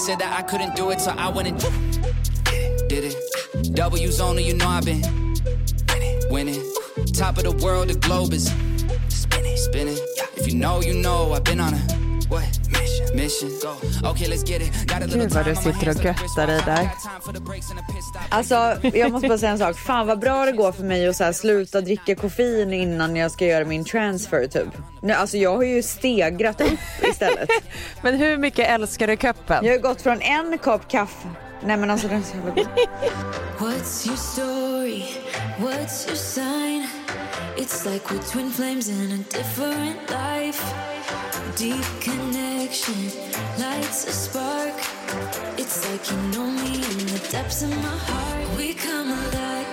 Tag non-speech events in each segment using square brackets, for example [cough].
Said that I couldn't do it, so I went and did it. W's only, you know I've been winning. Top of the world, the globe is spinning, spinning. If you know, you know I've been on a Gud vad du sitter och göttar dig där. Got time for the breaks and the pit stop. Alltså, jag måste bara säga en sak. Fan vad bra det går för mig att så här, sluta dricka koffein innan jag ska göra min transfer typ. Nu, alltså jag har ju stegrat upp istället. [laughs] Men hur mycket älskar du kuppen? Jag har gått från en kopp kaffe. Nej men alltså den är så jävla god. What's your story? What's your sign? It's like we're twin flames in a different life. Deep connection lights a spark. It's like you know me in the depths of my heart. We come alive.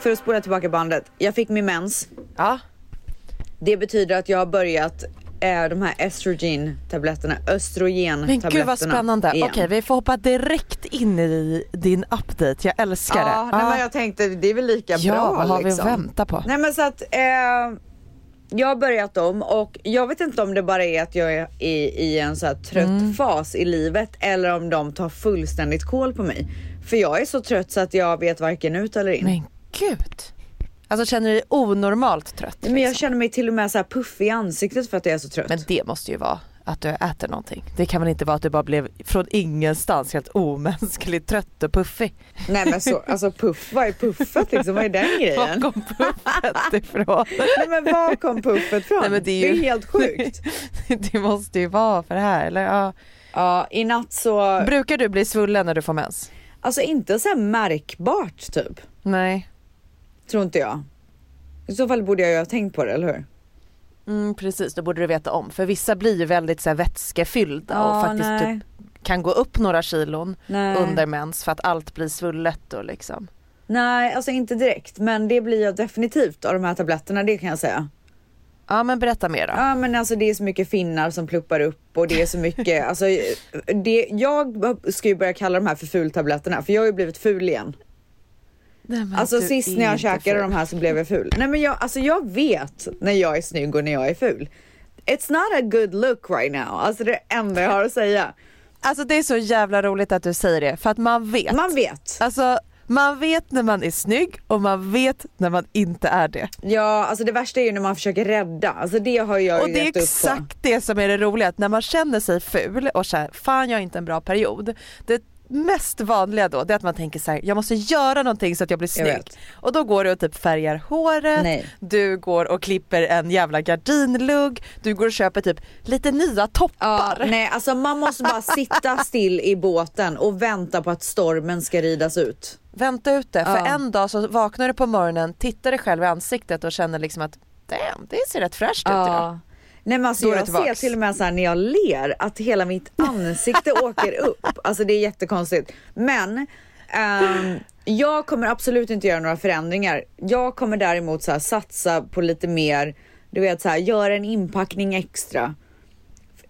För att spola tillbaka bandet. Jag fick min mens. Ja. Det betyder att jag har börjat eh, de här estrogen-tabletterna, östrogen-tabletterna. Men gud vad spännande. igen. Okej vi får hoppa direkt in i din update. Jag älskar Ja, det. Ja. men jag tänkte det är väl lika ja, bra vad har vi liksom. att vänta på? Nej men så att eh, jag har börjat dem och jag vet inte om det bara är att jag är i, i en så trött Mm. fas i livet eller om de tar fullständigt koll på mig. För jag är så trött så att jag vet varken ut eller in. Men gud. Alltså känner du dig onormalt trött? Men jag liksom? känner mig till och med så här puffig i ansiktet för att jag är så trött. Men det måste ju vara att du äter någonting. Det kan väl inte vara att du bara blev från ingenstans helt omänskligt trött och puffig. Nej men så, alltså puff, vad är puffet liksom? Vad är den [laughs] Var grejen? kom puffet ifrån? Nej men var kom puffet från? Nej, men det är ju- helt sjukt. [laughs] det måste ju vara för det här eller? Ja. Ja, i natt så, Brukar du bli svullen när du får mens? alltså inte så här märkbart typ. Nej. Tror inte jag. I så fall borde jag ju ha tänkt på det, eller hur? Mm, precis, då borde du veta om. För vissa blir ju väldigt så här, vätskefyllda och Ja, faktiskt nej. typ, kan gå upp några kilon Nej. under mens för att allt blir svullet och liksom. Nej, alltså inte direkt. Men det blir jag definitivt av de här tabletterna, det kan jag säga. Ja men berätta mer då. Ja men alltså det är så mycket finnar som pluppar upp och det är så mycket, [laughs] alltså det, jag ska ju börja kalla de här för fultabletterna för jag har ju blivit ful igen. Nej, Alltså sist är när jag käkade de här så blev jag ful. Nej men jag, alltså jag vet när jag är snygg och när jag är ful. It's not a good look right now. Alltså det är det enda jag har att säga. Alltså det är så jävla roligt att du säger det för att man vet. Man vet. Alltså man vet när man är snygg och man vet när man inte är det. Ja, alltså det värsta är ju när man försöker rädda. Alltså det har jag Och ju det är exakt det som är det roliga, att när man känner sig ful och här, fan jag har inte en bra period. Det mest vanliga då det är att man tänker så här, jag måste göra någonting så att jag blir Jag snygg. vet. Och då går du och typ färgar håret, Nej. du går och klipper en jävla gardinlugg, du går och köper typ lite nya Ja, toppar. nej, alltså man måste bara sitta [laughs] still i båten och vänta på att stormen ska ridas ut. Vänta ut det, för Ja. en dag så vaknar du på morgonen, tittar dig själv i ansiktet och känner liksom att damn, det ser rätt fräscht ut idag. Nej men alltså jag ser till och med så här när jag ler att hela mitt ansikte [laughs] åker upp. Alltså det är jättekonstigt. Men ehm, jag kommer absolut inte göra några förändringar. Jag kommer däremot så här, satsa på lite mer, du vet så här, göra en inpackning extra.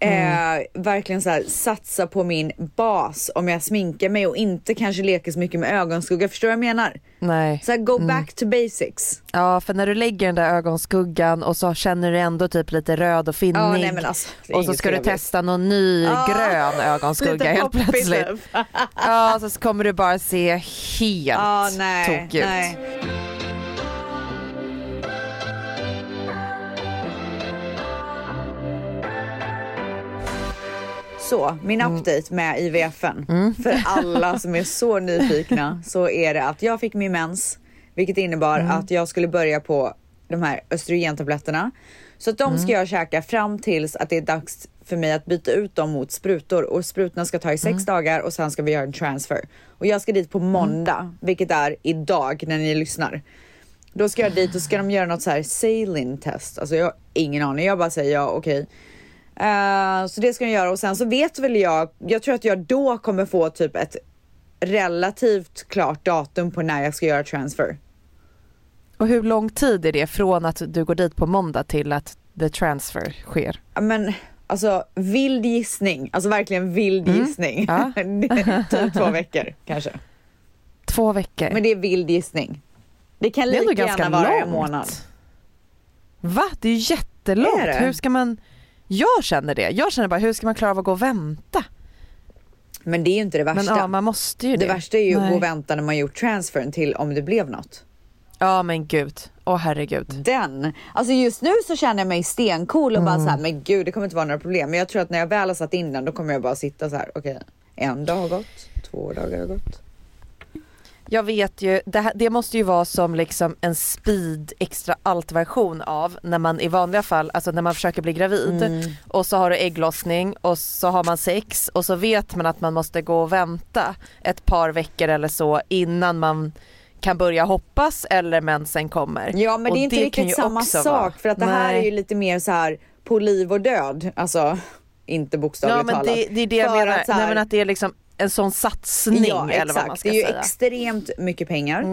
Eh, verkligen så här, satsa på min bas om jag sminkar mig och inte kanske leker så mycket med ögonskugga. Förstår du vad jag menar? Nej. Så här, go back to basics. Ja för när du lägger den där ögonskuggan och så känner du ändå typ lite röd och finnig. Ja, nej, alltså, och så ska du trevligt. testa någon ny Ja. grön ögonskugga helt plötsligt. typ. [laughs] Ja så kommer du bara se helt nej, tokig ut. Så, min update med IVFen. För alla som är så nyfikna så är det att jag fick min mens, vilket innebar att jag skulle börja på de här östrogentabletterna. Så att de ska jag käka fram tills att det är dags för mig att byta ut dem mot sprutor och sprutorna ska ta i sex dagar och sen ska vi göra en transfer. Och jag ska dit på måndag, vilket är idag när ni lyssnar. Då ska jag dit och ska de göra något så här saline test. Alltså jag har ingen aning. Jag bara säger ja, okej. Eh, så det ska jag göra och sen så vet väl jag, jag tror att jag då kommer få typ ett relativt klart datum på när jag ska göra transfer. Och hur lång tid är det från att du går dit på måndag till att the transfer sker? Men alltså vild gissning, alltså verkligen vild gissning. Ja. [laughs] typ två veckor kanske. Två veckor? Men det är vild gissning. Det kan Det är lika gärna vara en långt. månad. Va? Det är ju jättelångt. Är det? Hur ska man... Jag känner det. Jag känner bara hur ska man klara av att gå och vänta? Men det är ju inte det Men värsta. ja, man måste ju det. det värsta är ju att Nej. gå och vänta när man gjort transfern till om det blev något. Ja men gud. Åh herregud. Den, alltså just nu så känner jag mig stencool och bara Mm. så här, men gud det kommer inte vara några problem. Men jag tror att när jag väl har satt in den då kommer jag bara sitta så här, okej en dag har gått, två dagar har gått. Jag vet ju, det, här, det måste ju vara som liksom en speed extra allt version av när man i vanliga fall, alltså när man försöker bli gravid Mm. och så har du ägglossning och så har man sex och så vet man att man måste gå och vänta ett par veckor eller så innan man kan börja hoppas eller mensen kommer. Ja men Och det är inte kan riktigt ju samma sak vara- för att det här Nej. är ju lite mer så här på liv och död. Alltså inte bokstavligt Ja men talat. det, det är det jag menar, här- Nej, men att det är liksom en sån satsning Ja eller vad man ska det är ju säga. Mm. extremt mycket pengar.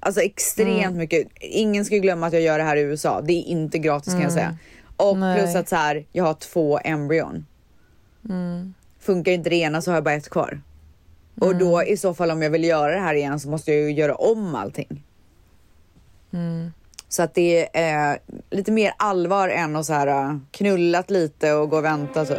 Alltså extremt mycket. Ingen ska glömma att jag gör det här i USA. Det är inte gratis kan jag säga. Och Mm. Nej. plus att så här, jag har två embryon. Mm. Funkar inte det ena så har jag bara ett kvar. Och då Mm. i så fall om jag vill göra det här igen så måste jag ju göra om allting. Mm. Så att det är eh, lite mer allvar än att så här eh, knullat lite och gå och vänta typ.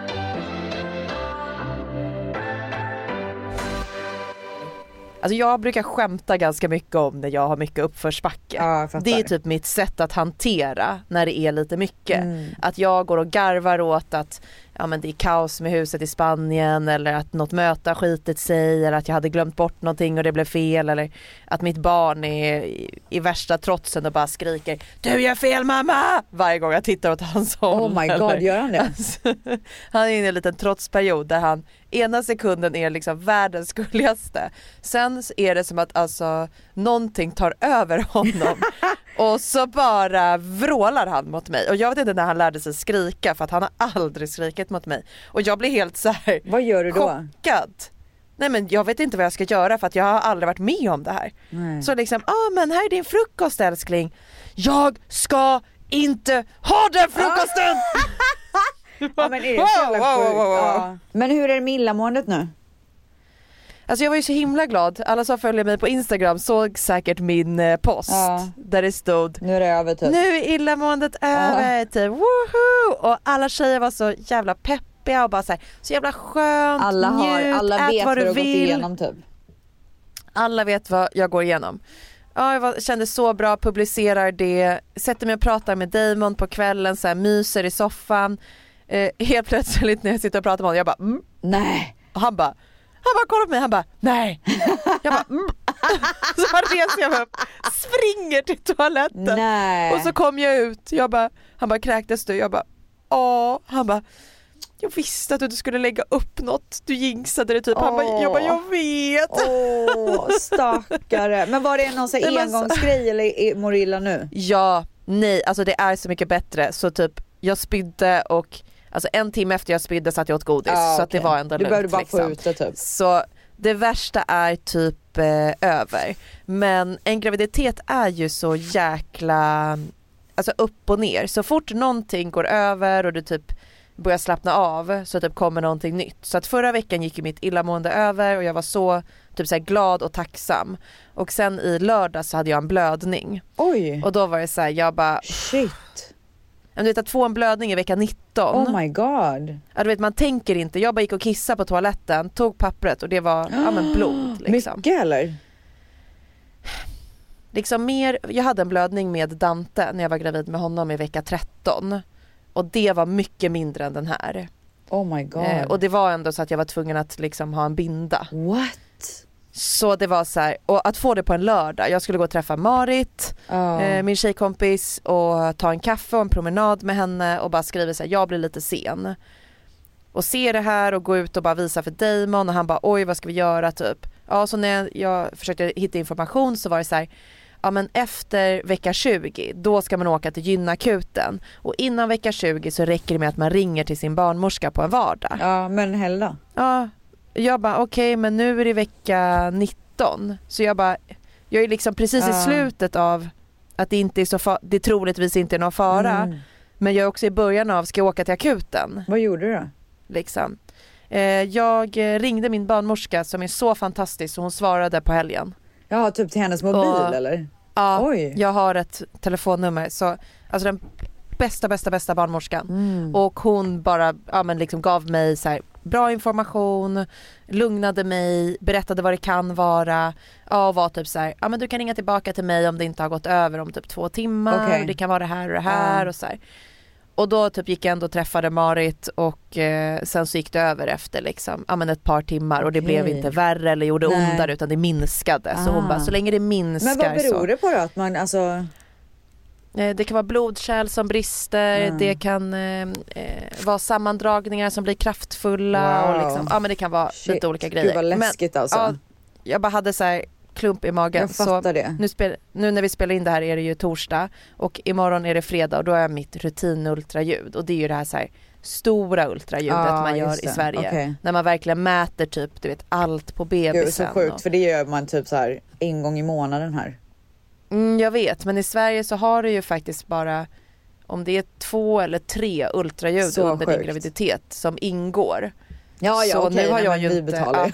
Alltså jag brukar skämta ganska mycket om när jag har mycket uppförsbacke. Ja, det är typ mitt sätt att hantera när det är lite mycket. Mm. Att jag går och garvar åt att ja, men det är kaos med huset i Spanien eller att något möte har skitit sig eller att jag hade glömt bort någonting och det blev fel eller att mitt barn är i, värsta trotsen och bara skriker Du gör fel mamma! Varje gång jag tittar åt hans håll. Oh my god, eller- gör han det? Alltså, [laughs] han är inne i en liten trotsperiod där han ena sekunden är liksom världens gulligaste. Sen är det som att alltså någonting tar över honom [laughs] och så bara vrålar han mot mig och jag vet inte när han lärde sig skrika för att han har aldrig skrikit mot mig och jag blir helt så här Vad gör du då? chockad. Nej men jag vet inte vad jag ska göra för att jag har aldrig varit med om det här. Nej. Så liksom, ja ah, men här är din frukost älskling. Jag ska inte ha den frukosten! [laughs] Ja, men är det Wow, wow, wow, wow. Ja. Men hur är det med illamåendet nu? Alltså jag var ju så himla glad, alla som följer mig på Instagram såg säkert min eh, post Ja. där det stod Nu är det över typ. Nu är illamåendet över, typ woho! Och alla tjejer var så jävla peppiga och bara så, här, så jävla skönt, Alla, har, njut, alla vet vad vad du du har vill. igenom typ. Alla vet vad jag går igenom. Ja, jag var, kände så bra, publicerar det, sätter mig och pratar med Damon på kvällen, så här, myser i soffan. Eh, [laughs] helt plötsligt när jag sitter och pratar med honom, jag bara mm. Nej. Och han bara, han bara kollar på mig, han bara nej. Jag bara mm. [laughs] Så reser jag mig upp, springer till toaletten. Nej. Och så kom jag ut, jag bara, han bara kräktes du? Jag bara åh, han bara jag visste att du inte skulle lägga upp något, du jinxade det typ. Han bara, jag bara, jag vet. Åh stackare. Men var det någon sån engångsgrej eller mår du illa nu? Ja, nej, alltså det är så mycket bättre. Så typ, jag spydde och alltså en timme efter jag spydde satt jag åt godis. Ja, så att det var ändå Du lugnt behövde bara liksom. ut det typ. Så det värsta är typ eh, över. Men en graviditet är ju så jäkla alltså upp och ner. Så fort någonting går över och du typ börjar slappna av så typ kommer någonting nytt. Så att förra veckan gick ju mitt illamående över och jag var så typ så glad och tacksam. Och sen i lördag så hade jag en blödning. Oj, Och då var det så här, jag bara, shit. Du vet att få en blödning i vecka 19. Oh my god. Ja, du vet, man tänker inte, jag bara gick och kissade på toaletten, tog pappret och det var ja, men [gasps] blod. Liksom. Mycket eller? liksom mer, jag hade en blödning med Dante när jag var gravid med honom i vecka 13 och det var mycket mindre än den här. Oh my god. Eh, och det var ändå så att jag var tvungen att liksom ha en binda. What? Så det var så här, och att få det på en lördag, jag skulle gå och träffa Marit, Ja. eh, min tjejkompis och ta en kaffe och en promenad med henne och bara skriva så här, jag blir lite sen. Och se det här och gå ut och bara visa för Damon och han bara oj vad ska vi göra typ. Ja så när jag, försökte hitta information så var det så här, ja men efter vecka 20 då ska man åka till gynakuten och innan vecka 20 så räcker det med att man ringer till sin barnmorska på en vardag. ja men Hella. Ja, jag bara okej men nu är det vecka 19 så jag bara, jag är liksom precis i Ja. slutet av att det inte är så fa- det troligtvis inte är någon fara Mm. men jag är också i början av, ska jag åka till akuten? Vad gjorde du då? Liksom. Eh, jag eh, ringde min barnmorska som är så fantastisk så hon svarade på helgen. Ja, typ till hennes mobil Och- eller? Ja, Oj. jag har ett telefonnummer så alltså den bästa bästa bästa barnmorskan Mm. och hon bara ja, men liksom gav mig så här, bra information, lugnade mig, berättade vad det kan vara ja, och var typ så här, ja men du kan ringa tillbaka till mig om det inte har gått över om typ två timmar, Okej. det kan vara det här och det här Ja. och så här. Och då typ gick jag ändå och träffade Marit och eh, sen så gick det över efter liksom, ja men ett par timmar och det Okej. blev inte värre eller gjorde Nej. ondare utan det minskade. Så hon Ah. bara, så länge det minskar Men vad beror så. det på då? Att man alltså... Eh, Det kan vara blodkärl som brister, Mm. det kan eh, eh, vara sammandragningar som blir kraftfulla Wow. och liksom, ja men det kan vara Shit, lite olika Gud grejer. vad läskigt alltså. ja, jag bara hade så här klump i magen. jag Så fattar det. nu, spel, nu när vi spelar in det här är det ju torsdag och imorgon är det fredag och då har jag mitt rutinultraljud och det är ju det här, så här stora ultraljudet Ja, man gör i. Sverige. Okej. När man verkligen mäter typ du vet allt på Gud, så bebisen. sjukt och- för det gör man typ så här en gång i månaden här. Mm, jag vet, men i Sverige så har du ju faktiskt bara om det är två eller tre ultraljud Så under din sjukt. graviditet som ingår. Ja, ja Så okej, nu har jag ju vi inte- betalar.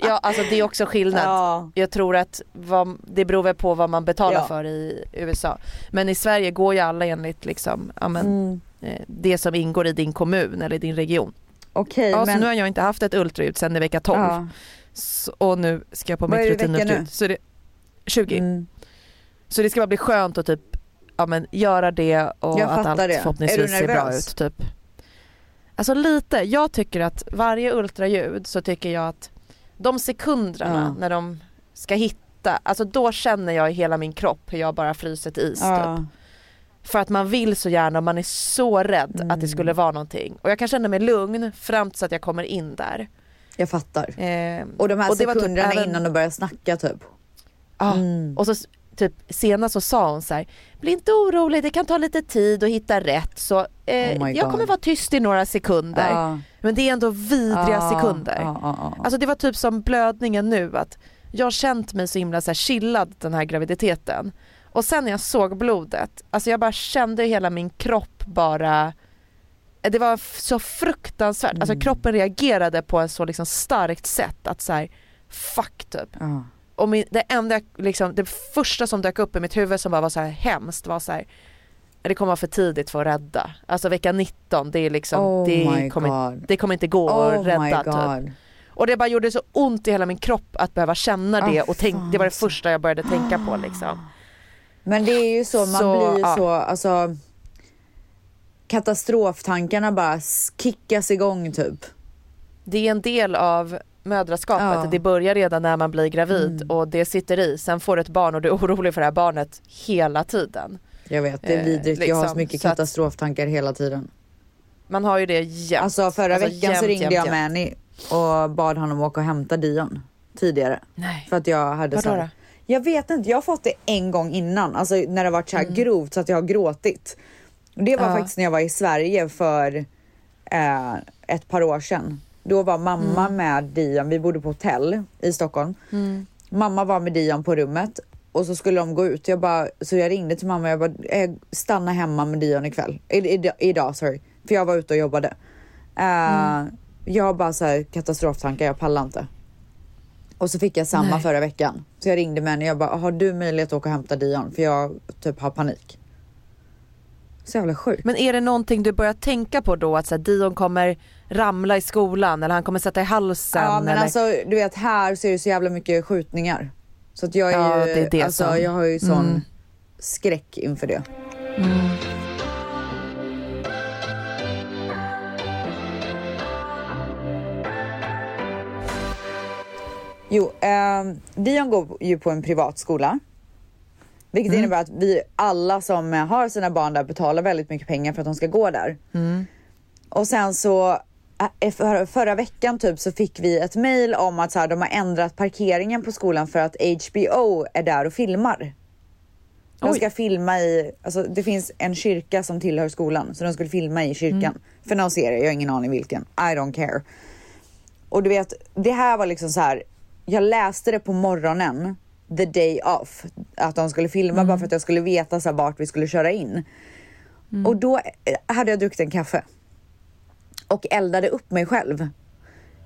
Ja, alltså det är också skillnad. Ja. Jag tror att vad, det beror väl på vad man betalar Ja. för i USA. Men i Sverige går ju alla enligt liksom, ja, men, Mm. eh, det som ingår i din kommun eller din region. Okej, Ja, men... Så nu har jag inte haft ett ultraljud sedan i vecka 12 Ja. så, och nu ska jag på mitt rutinultraljud. nu? Så det, 20. Mm. Så det ska bara bli skönt att typ ja, men, göra det och Jag att allt det. Förhoppningsvis ser bra ut. Typ. Alltså lite, jag tycker att varje ultraljud så tycker jag att de sekunderna Ja. när de ska hitta, alltså då känner jag i hela min kropp hur jag bara fryser till is typ. Ja. För att man vill så gärna och man är så rädd Mm. att det skulle vara någonting. Och jag kan känna mig lugn fram tills att jag kommer in där. Jag fattar. Eh, Och de här och typ sekunderna även- innan du börjar snacka typ. Ja, Mm. och så typ senast så sa hon så här, bli inte orolig, det kan ta lite tid att hitta rätt så eh, Oh jag kommer vara tyst i några sekunder. Ja. Men det är ändå vidriga Ja, sekunder. ja. Alltså det var typ som blödningen nu att jag har känt mig så himla så här chillad den här graviditeten. Och sen när jag såg blodet, alltså jag bara kände hela min kropp bara det var så fruktansvärt, alltså Mm. kroppen reagerade på ett så liksom starkt sätt att så här, fuck typ. Och min, det enda, liksom, det första som dök upp i mitt huvud som bara var så här hemskt var så här, det kommer vara för tidigt för att rädda. Alltså vecka 19, det är liksom, Oh det, kommer, det kommer inte gå Oh att rädda typ. Och det bara gjorde så ont i hela min kropp att behöva känna det Ah, och tänk, det var det första jag började tänka på liksom. Men det är ju så, man Så, blir ju ja. så, alltså katastroftankarna bara kickas igång typ. Det är en del av mödraskapet, Ja. det börjar redan när man blir gravid Mm. och det sitter i. Sen får du ett barn och du är orolig för det här barnet hela tiden. Jag vet, det är Eh, vidrigt. jag har så liksom, mycket så katastroftankar hela tiden. Man har ju det jämt. Alltså förra Alltså, veckan så jämt, ringde jämt, jag jämt. Manny och bad honom åka och hämta Dion tidigare. Nej. För att jag hade så här? Jag vet inte, jag har fått det en gång innan, alltså när det varit så här grovt så att jag har gråtit. Och det var Mm. Ja. faktiskt när jag var i Sverige för eh, ett par år sedan. Då var mamma Mm. med Dion, vi bodde på hotell i Stockholm. Mamma var med Dion på rummet och så skulle de gå ut. Jag bara, så jag ringde till mamma och jag bara, eh, stanna hemma med Dion ikväll. I, i, idag, sorry. För jag var ute och jobbade. Eh, Jag har bara så här katastroftankar, jag pallar inte. Och så fick jag samma Nej. förra veckan. Så jag ringde med och jag bara, har du möjlighet att åka och hämta Dion? För jag typ har panik. Så jävla sjukt. Men är det någonting du börjar tänka på då att så här, Dion kommer ramla i skolan eller han kommer sätta i halsen? Ja men eller? alltså du vet här så är det så jävla mycket skjutningar. Så att jag är Ja, ju, det är det alltså som- jag har ju sån Mm. skräck inför det. Jo, eh, Dion går ju på en privatskola. Vilket Mm. innebär att vi alla som har sina barn där betalar väldigt mycket pengar för att de ska gå där. Mm. Och sen så för, förra veckan typ så fick vi ett mail om att så här, de har ändrat parkeringen på skolan för att HBO är där och filmar. De Oj. ska filma i, alltså det finns en kyrka som tillhör skolan så de skulle filma i kyrkan. Mm. För någon serie, jag har ingen aning vilken. I don't care. Och du vet, det här var liksom så här. Jag läste det på morgonen, the day off, att de skulle filma bara för att jag skulle veta så här, vart vi skulle köra in. Och då eh, hade jag druckit en kaffe och eldade upp mig själv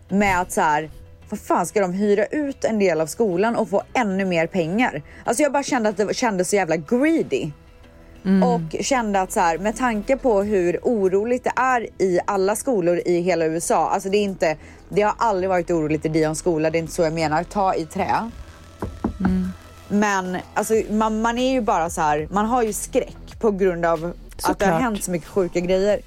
med att så här, vad fan ska de hyra ut en del av skolan och få ännu mer pengar? Alltså jag bara kände att det kändes så jävla greedy. Och kände att så här, med tanke på hur oroligt det är i alla skolor i hela USA. Alltså det är inte, det har aldrig varit oroligt i Dions skola, det är inte så jag menar. Ta i trä. Men alltså man, man är ju bara så här, man har ju skräck på grund av att det har Såklart. hänt så mycket sjuka grejer.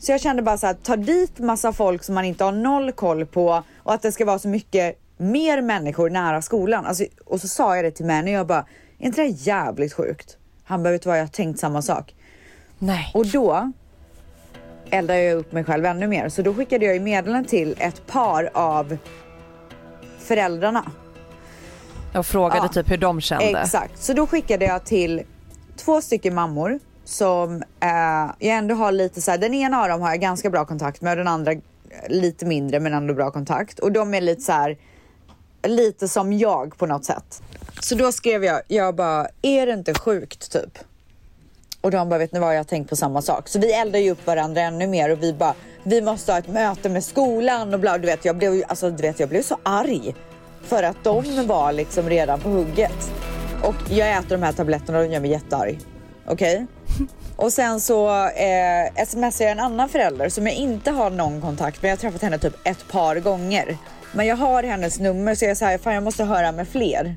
Så jag kände bara så här, ta dit massa folk som man inte har noll koll på och att det ska vara så mycket mer människor nära skolan. Alltså, och så sa jag det till Manny och jag bara, är inte det här jävligt sjukt? Han bara, vet du vad, jag har tänkt samma sak. Nej. Och då eldade jag upp mig själv ännu mer. Så då skickade jag ju meddelande till ett par av föräldrarna. Jag frågade Ja. typ hur de kände. Exakt, så då skickade jag till två stycken mammor som eh, jag ändå har lite så här, den ena av dem har jag ganska bra kontakt med och den andra lite mindre men ändå bra kontakt. Och de är lite så här, lite som jag på något sätt. Så då skrev jag, jag bara, är det inte sjukt typ? Och de bara, vet ni vad, jag har tänkt på samma sak. Så vi eldar ju upp varandra ännu mer och vi bara, vi måste ha ett möte med skolan och bla. Du vet, jag blev, ju- alltså, du vet, jag blev så arg. För att de var liksom redan på hugget. Och jag äter de här tabletterna och de gör mig jättearg. Okej? Och sen så eh, smsar jag en annan förälder som jag inte har någon kontakt med. Jag har träffat henne typ ett par gånger. Men jag har hennes nummer så jag säger fan jag måste höra med fler.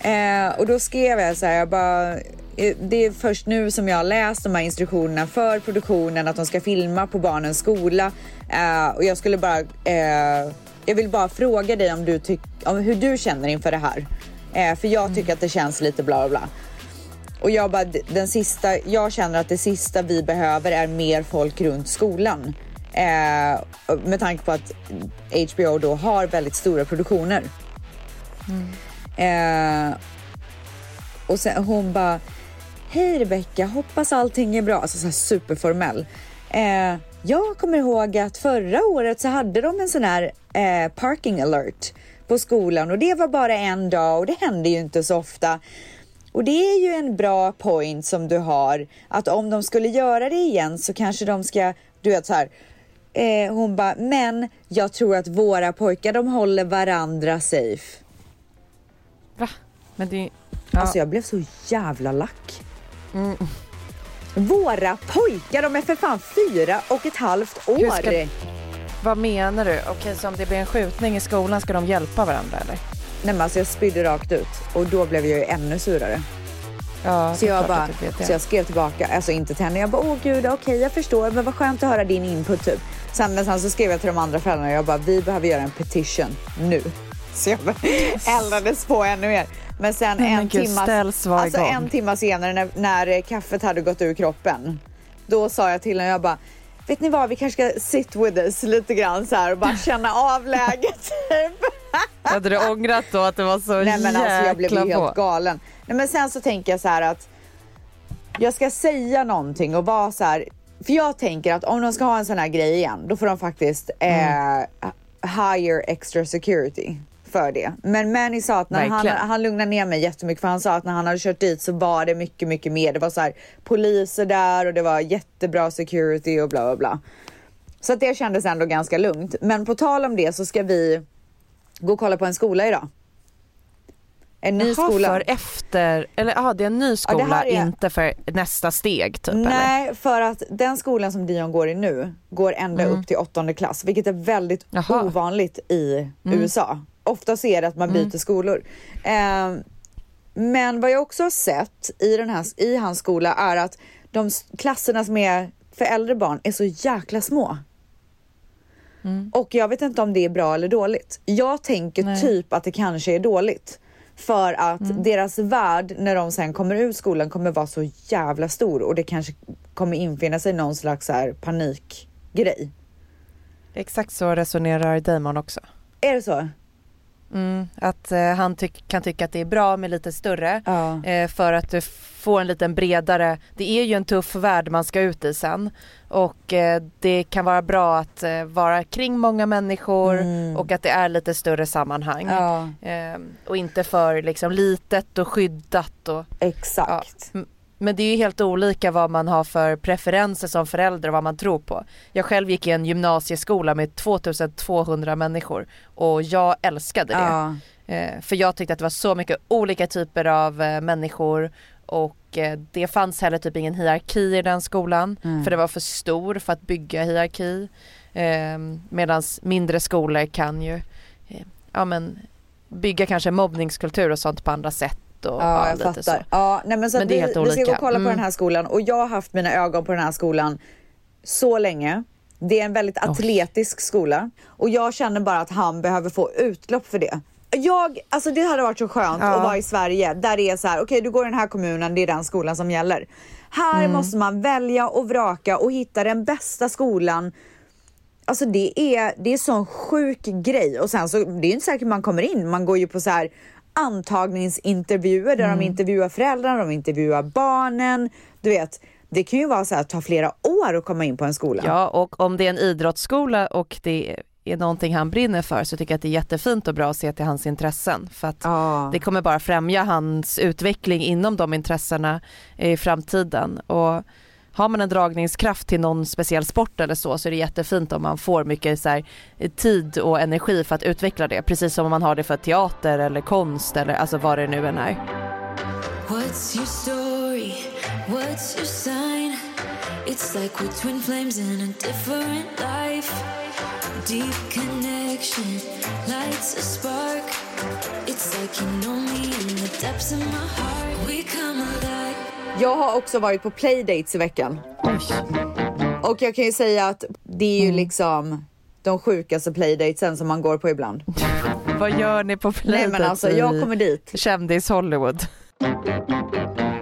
Eh, och då skrev jag så här, jag bara, eh, det är först nu som jag har läst de här instruktionerna för produktionen att de ska filma på barnens skola. Eh, och jag skulle bara, eh, jag vill bara fråga dig om, du tyck, om hur du känner inför det här. Eh, för jag tycker att det känns lite bla bla bla. Och jag bara, den sista, jag känner att det sista vi behöver är mer folk runt skolan. Eh, med tanke på att HBO då har väldigt stora produktioner. Eh, och sen hon bara, hej Rebecka, hoppas allting är bra. Alltså så här superformell. Eh, jag kommer ihåg att förra året så hade de en sån här eh, parking alert på skolan och det var bara en dag och det hände ju inte så ofta. Och det är ju en bra point som du har att om de skulle göra det igen så kanske de ska, du vet så här. Eh, hon bara, men jag tror att våra pojkar de håller varandra safe. Va? Men det, ja. Alltså jag blev så jävla lack. Våra pojkar, de är för fan fyra och ett halvt år. Ska- Vad menar du? Okej, så om det blir en skjutning i skolan ska de hjälpa varandra eller? Nej men alltså jag spydde rakt ut och då blev jag ju ännu surare. Ja, Så jag, bara, det. så jag skrev tillbaka, alltså inte till henne. Jag bara, åh gud, okej jag förstår, men vad skönt att höra din input typ. Sen, men sen så skrev jag till de andra föräldrarna, jag bara, vi behöver göra en petition nu. Så jag eldades på ännu mer. Men sen Nej, men en gud, timma, ställs var alltså en timma senare när, när kaffet hade gått ur kroppen, då sa jag till henne, jag bara, vet ni vad, vi kanske ska sit with us lite grann så här och bara känna av läget. [laughs] typ. Hade du ångrat då att det var så Nej men alltså jag blev jäkla helt på? galen. Nej men sen så tänker jag så här att jag ska säga någonting och vara så här. För jag tänker att om de ska ha en sån här grej igen, då får de faktiskt Mm. eh, hire extra security för det. Men Manny sa att när han, han lugnade ner mig jättemycket för han sa att när han hade kört dit så var det mycket, mycket mer. Det var så här poliser där och det var jättebra security och bla bla bla. Så att det kändes ändå ganska lugnt. Men på tal om det så ska vi gå och kolla på en skola idag. En ny Jaha, skola. för efter, eller ja det är en ny skola, här är- inte för nästa steg typ eller? Nej, för att den skolan som Dion går i nu går ända Mm. upp till åttonde klass, vilket är väldigt Jaha. ovanligt i Mm. USA. Ofta så är det att man byter Mm. skolor. Eh, men vad jag också har sett i, den här, i hans skola är att de klasserna som är för äldre barn är så jäkla små. Mm. Och jag vet inte om det är bra eller dåligt. Jag tänker Nej. typ att det kanske är dåligt. För att Mm. deras värld när de sen kommer ur skolan kommer vara så jävla stor och det kanske kommer infinna sig någon slags här panikgrej. Exakt så resonerar Damon också. Är det så? Mm, att eh, han tyck- kan tycka att det är bra med lite större Ja. eh, för att du får en liten bredare, det är ju en tuff värld man ska ut i sen och eh, det kan vara bra att eh, vara kring många människor Mm. och att det är lite större sammanhang Ja, eh, och inte för liksom litet och skyddat och exakt. Ja, Men det är ju helt olika vad man har för preferenser som förälder och vad man tror på. Jag själv gick i en gymnasieskola med 2200 människor och jag älskade det. Ja. Eh, för jag tyckte att det var så mycket olika typer av eh, människor och eh, det fanns heller typ ingen hierarki i den skolan Mm. för det var för stor för att bygga hierarki. Eh, Medan mindre skolor kan ju ja, men, bygga kanske mobbningskultur och sånt på andra sätt. Och, Ja, jag lite fattar. Så. Ja, nej, men så Men det är vi, helt vi ska gå olika. och kolla på Mm. den här skolan och jag har haft mina ögon på den här skolan så länge. Det är en väldigt atletisk skola och jag känner bara att han behöver få utlopp för det. Jag, alltså det hade varit så skönt Ja. att vara i Sverige där det är så här, okej du går i den här kommunen, det är den skolan som gäller. Här Mm. måste man välja och vraka och hitta den bästa skolan Alltså det är, det är sån sjuk grej och sen så det är inte säkert man kommer in. Man går ju på så här antagningsintervjuer där Mm. de intervjuar föräldrarna, de intervjuar barnen. Du vet, det kan ju vara så här ta flera år att komma in på en skola. Ja, och om det är en idrottsskola och det är någonting han brinner för så tycker jag att det är jättefint och bra att se till hans intressen för att Ja. det kommer bara främja hans utveckling inom de intressena i framtiden och har man en dragningskraft till någon speciell sport eller så så är det jättefint om man får mycket så här, eh, tid och energi för att utveckla det precis som om man har det för teater eller konst eller alltså vad det nu än är. What's your story? What's your sign? It's like we're twin flames in a different life. Deep connection lights a spark. It's like you know me in the depths of my heart. We come alive. Jag har också varit på playdates i veckan. Och jag kan ju säga att det är ju Mm. liksom de sjukaste playdatesen som man går på ibland. Vad gör ni på Nej Playdates men alltså jag kommer dit. kändis Hollywood?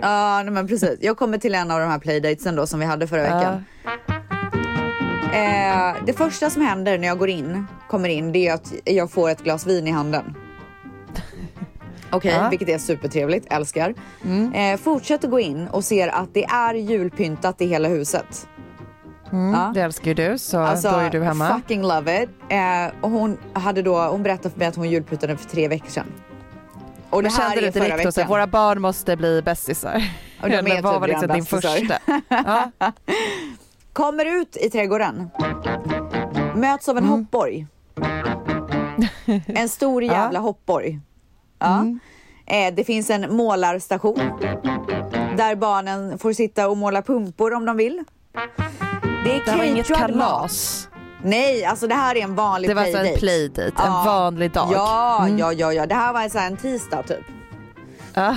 Ja nej, men precis. Jag kommer till en av de här playdatesen då som vi hade förra veckan. Eh, det första som händer när jag går in, kommer in, det är att jag får ett glas vin i handen. Okej, Ja. vilket är supertrevligt, älskar. Eh, fortsätter gå in och ser att det är julpyntat i hela huset. Mm, Ja. Det älskar ju du så Alltså, då är du hemma. fucking love it. Eh, och hon, hade då, hon berättade för mig att hon julpyntade för tre veckor sedan. Och det kände du direkt veckan. våra barn måste bli bästisar? Och de [laughs] är Eller vad var liksom din första? [laughs] Ja. Kommer ut i trädgården. Möts av en Mm. hoppborg. En stor jävla hoppborg. Ja. Mm. Eh, det finns en målarstation. Där barnen får sitta och måla pumpor om de vill. Det är Det var inget kalas. Nej, alltså det här är en vanlig Det var alltså en playdate. playdate, en vanlig dag. Ja, Mm. ja, ja, ja. Det här var en, så här, en tisdag typ. Ja.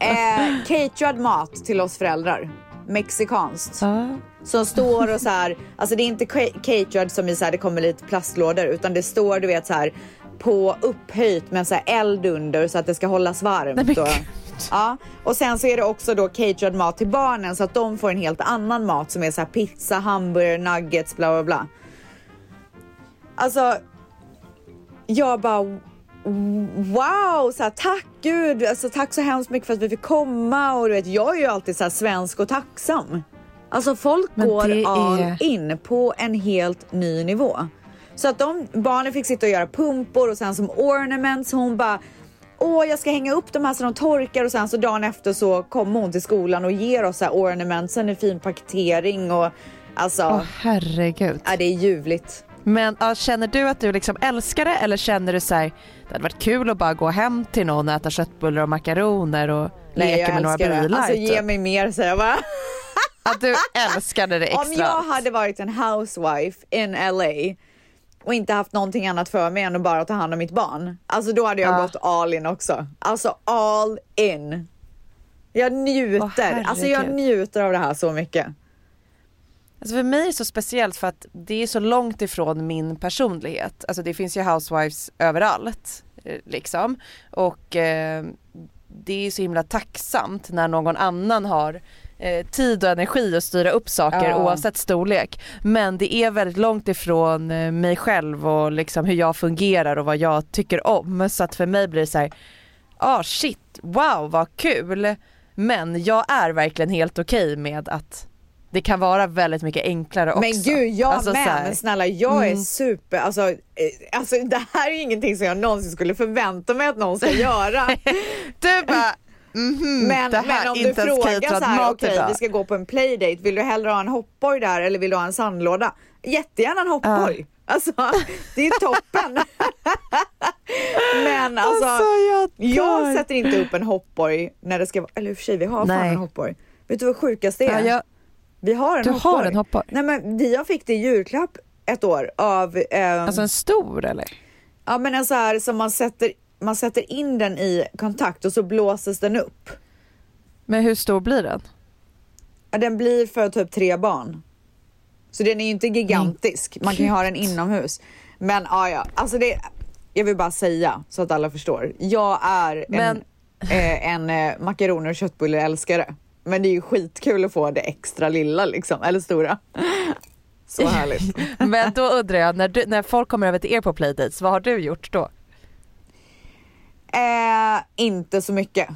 Eh, caterad mat till oss föräldrar. Mexikanskt. Ja. Som står och så här, alltså det är inte ca- caterad som i så här, det kommer lite plastlådor utan det står du vet så här på upphöjt med så här eld under så att det ska hållas varmt. Nej, och, ja. och sen så är det också då caterad mat till barnen så att de får en helt annan mat som är så här pizza, hamburgare, nuggets, bla bla bla. Alltså, jag bara wow, så här, tack gud, alltså, tack så hemskt mycket för att vi fick komma och du vet, jag är ju alltid så här svensk och tacksam. Alltså folk Men går all är- in på en helt ny nivå. Så att de barnen fick sitta och göra pumpor och sen som ornaments, hon bara Åh, jag ska hänga upp de här så de torkar och sen så dagen efter så kommer hon till skolan och ger oss så här ornamentsen i fin paketering och alltså, Åh herregud. ja, det är ljuvligt. Men ja, känner du att du liksom älskar det eller känner du så här, det hade varit kul att bara gå hem till någon och äta köttbullar och makaroner och Nej, leka med några älskar det. bilar? Alltså typ? ge mig mer säger jag bara. Att du älskade det extra. [laughs] Om jag hade varit en housewife in LA och inte haft någonting annat för mig än att bara ta hand om mitt barn. Alltså då hade jag Ja. gått all in också. Alltså all in. Jag njuter. Åh, alltså jag njuter av det här så mycket. Alltså för mig är det så speciellt för att det är så långt ifrån min personlighet. Alltså det finns ju housewives överallt eh, liksom. Och eh, det är så himla tacksamt när någon annan har eh, tid och energi att styra upp saker Ja. oavsett storlek. Men det är väldigt långt ifrån eh, mig själv och liksom hur jag fungerar och vad jag tycker om. Så att för mig blir det så här, ah shit, wow vad kul. Men jag är verkligen helt okej med att det kan vara väldigt mycket enklare också. Men gud, jag Alltså, så med. här- Men snälla, jag är Mm. super, alltså, eh, alltså det här är ju ingenting som jag någonsin skulle förvänta mig att någon ska göra. [laughs] Du bara, mhm, Men, det här men om du frågar så här, okej idag. vi ska gå på en playdate, vill du hellre ha en hoppborg där eller vill du ha en sandlåda? Jättegärna en hoppborg. Alltså det är toppen. [laughs] men alltså, Alltså, jag jag sätter inte upp en hoppborg när det ska vara, eller i och för sig vi har fan en hoppborg. Vet du vad sjukast det är? Ja, jag, Vi har en Du hoppborg. har en hoppborg? Nej men jag fick det i julklapp ett år av eh, alltså en stor eller? Ja men en så här som man sätter, man sätter in den i kontakt och så blåses den upp. Men hur stor blir den? Ja, den blir för typ tre barn. Så den är ju inte gigantisk. Man kan ju ha den inomhus. Men ja, ja, alltså det, jag vill bara säga så att alla förstår. Jag är Men- en, eh, en eh, makaroner och köttbulleälskare. Men det är ju skitkul att få det extra lilla liksom, eller stora. Så härligt. [laughs] Men då undrar jag, när, du, när folk kommer över till er på playdates, vad har du gjort då? Eh, inte så mycket.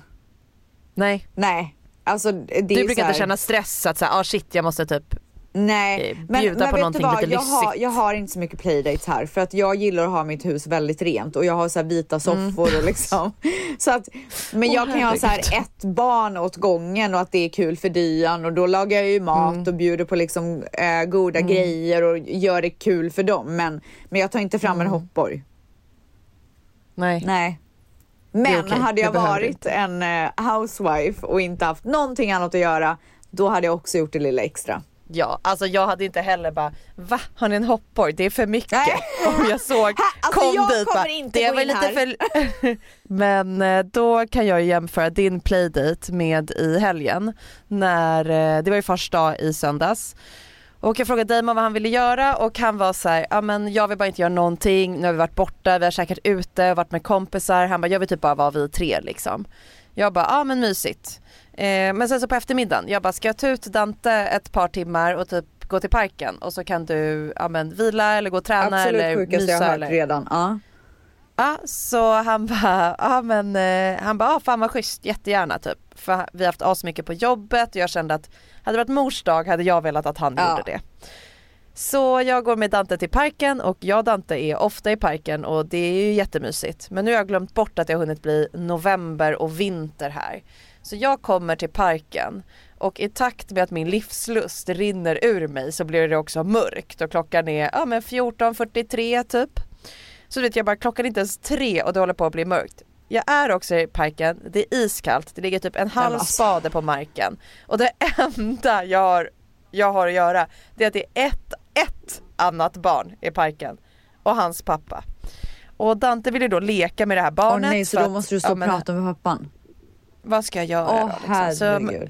Nej, Nej. Alltså, det du brukar här- inte känna stress att säga, ah shit jag måste typ Nej, eh, men, bjuda men på vet du vad? jag har, jag har inte så mycket playdates här för att jag gillar att ha mitt hus väldigt rent och jag har så här vita soffor och liksom. [laughs] Så att, men Mm. Åh, jag kan ju ha så här ett barn åt gången och att det är kul för Dian och då lagar jag ju mat Mm. och bjuder på liksom eh, goda grejer och gör det kul för dem. Men, men jag tar inte fram en Mm. hoppborg. Nej. Nej. Det Men okej, hade det jag varit inte. en eh, housewife och inte haft någonting annat att göra, då hade jag också gjort det lilla extra. Ja, alltså jag hade inte heller bara, va har ni en hoppborg? Det är för mycket. Nej. [laughs] Om jag såg, Alltså, kom jag dit kommer bara, inte det var lite här." för... [laughs] Men eh, då kan jag jämföra din playdate med i helgen när, eh, det var ju första dag i söndags. Och jag frågade Damon vad han ville göra och han var så här, ja men jag vill bara inte göra någonting, nu har vi varit borta, vi har käkat ute, varit med kompisar, han bara jag vill typ bara vara vi tre liksom. Jag bara, ja men mysigt. Eh, men sen så på eftermiddagen, jag bara ska jag ta ut Dante ett par timmar och typ gå till parken och så kan du ja, men, vila eller gå och träna Absolut eller sjukaste mysa jag har hört redan. Ja. Ja, så han bara, ja men eh, han bara, ah, fan vad schysst, jättegärna typ. För vi har haft asmycket på jobbet och jag kände att hade det varit mors dag hade jag velat att han Ja. gjorde det. Så jag går med Dante till parken och jag och Dante är ofta i parken och det är ju jättemysigt. Men nu har jag glömt bort att det har hunnit bli november och vinter här. Så jag kommer till parken och i takt med att min livslust rinner ur mig så blir det också mörkt och klockan är ja, men 14.43 typ. Så vet jag bara klockan är inte ens tre och det håller på att bli mörkt. Jag är också i parken, det är iskallt, det ligger typ en halv alltså. spade på marken. Och det enda jag har, jag har att göra det är att det är ett, ett annat barn i parken och hans pappa. Och Dante vill ju då leka med det här Åh barnet. nej, så då att- måste du stå ja, och prata med pappan? Vad ska jag göra Åh då? Liksom? Så,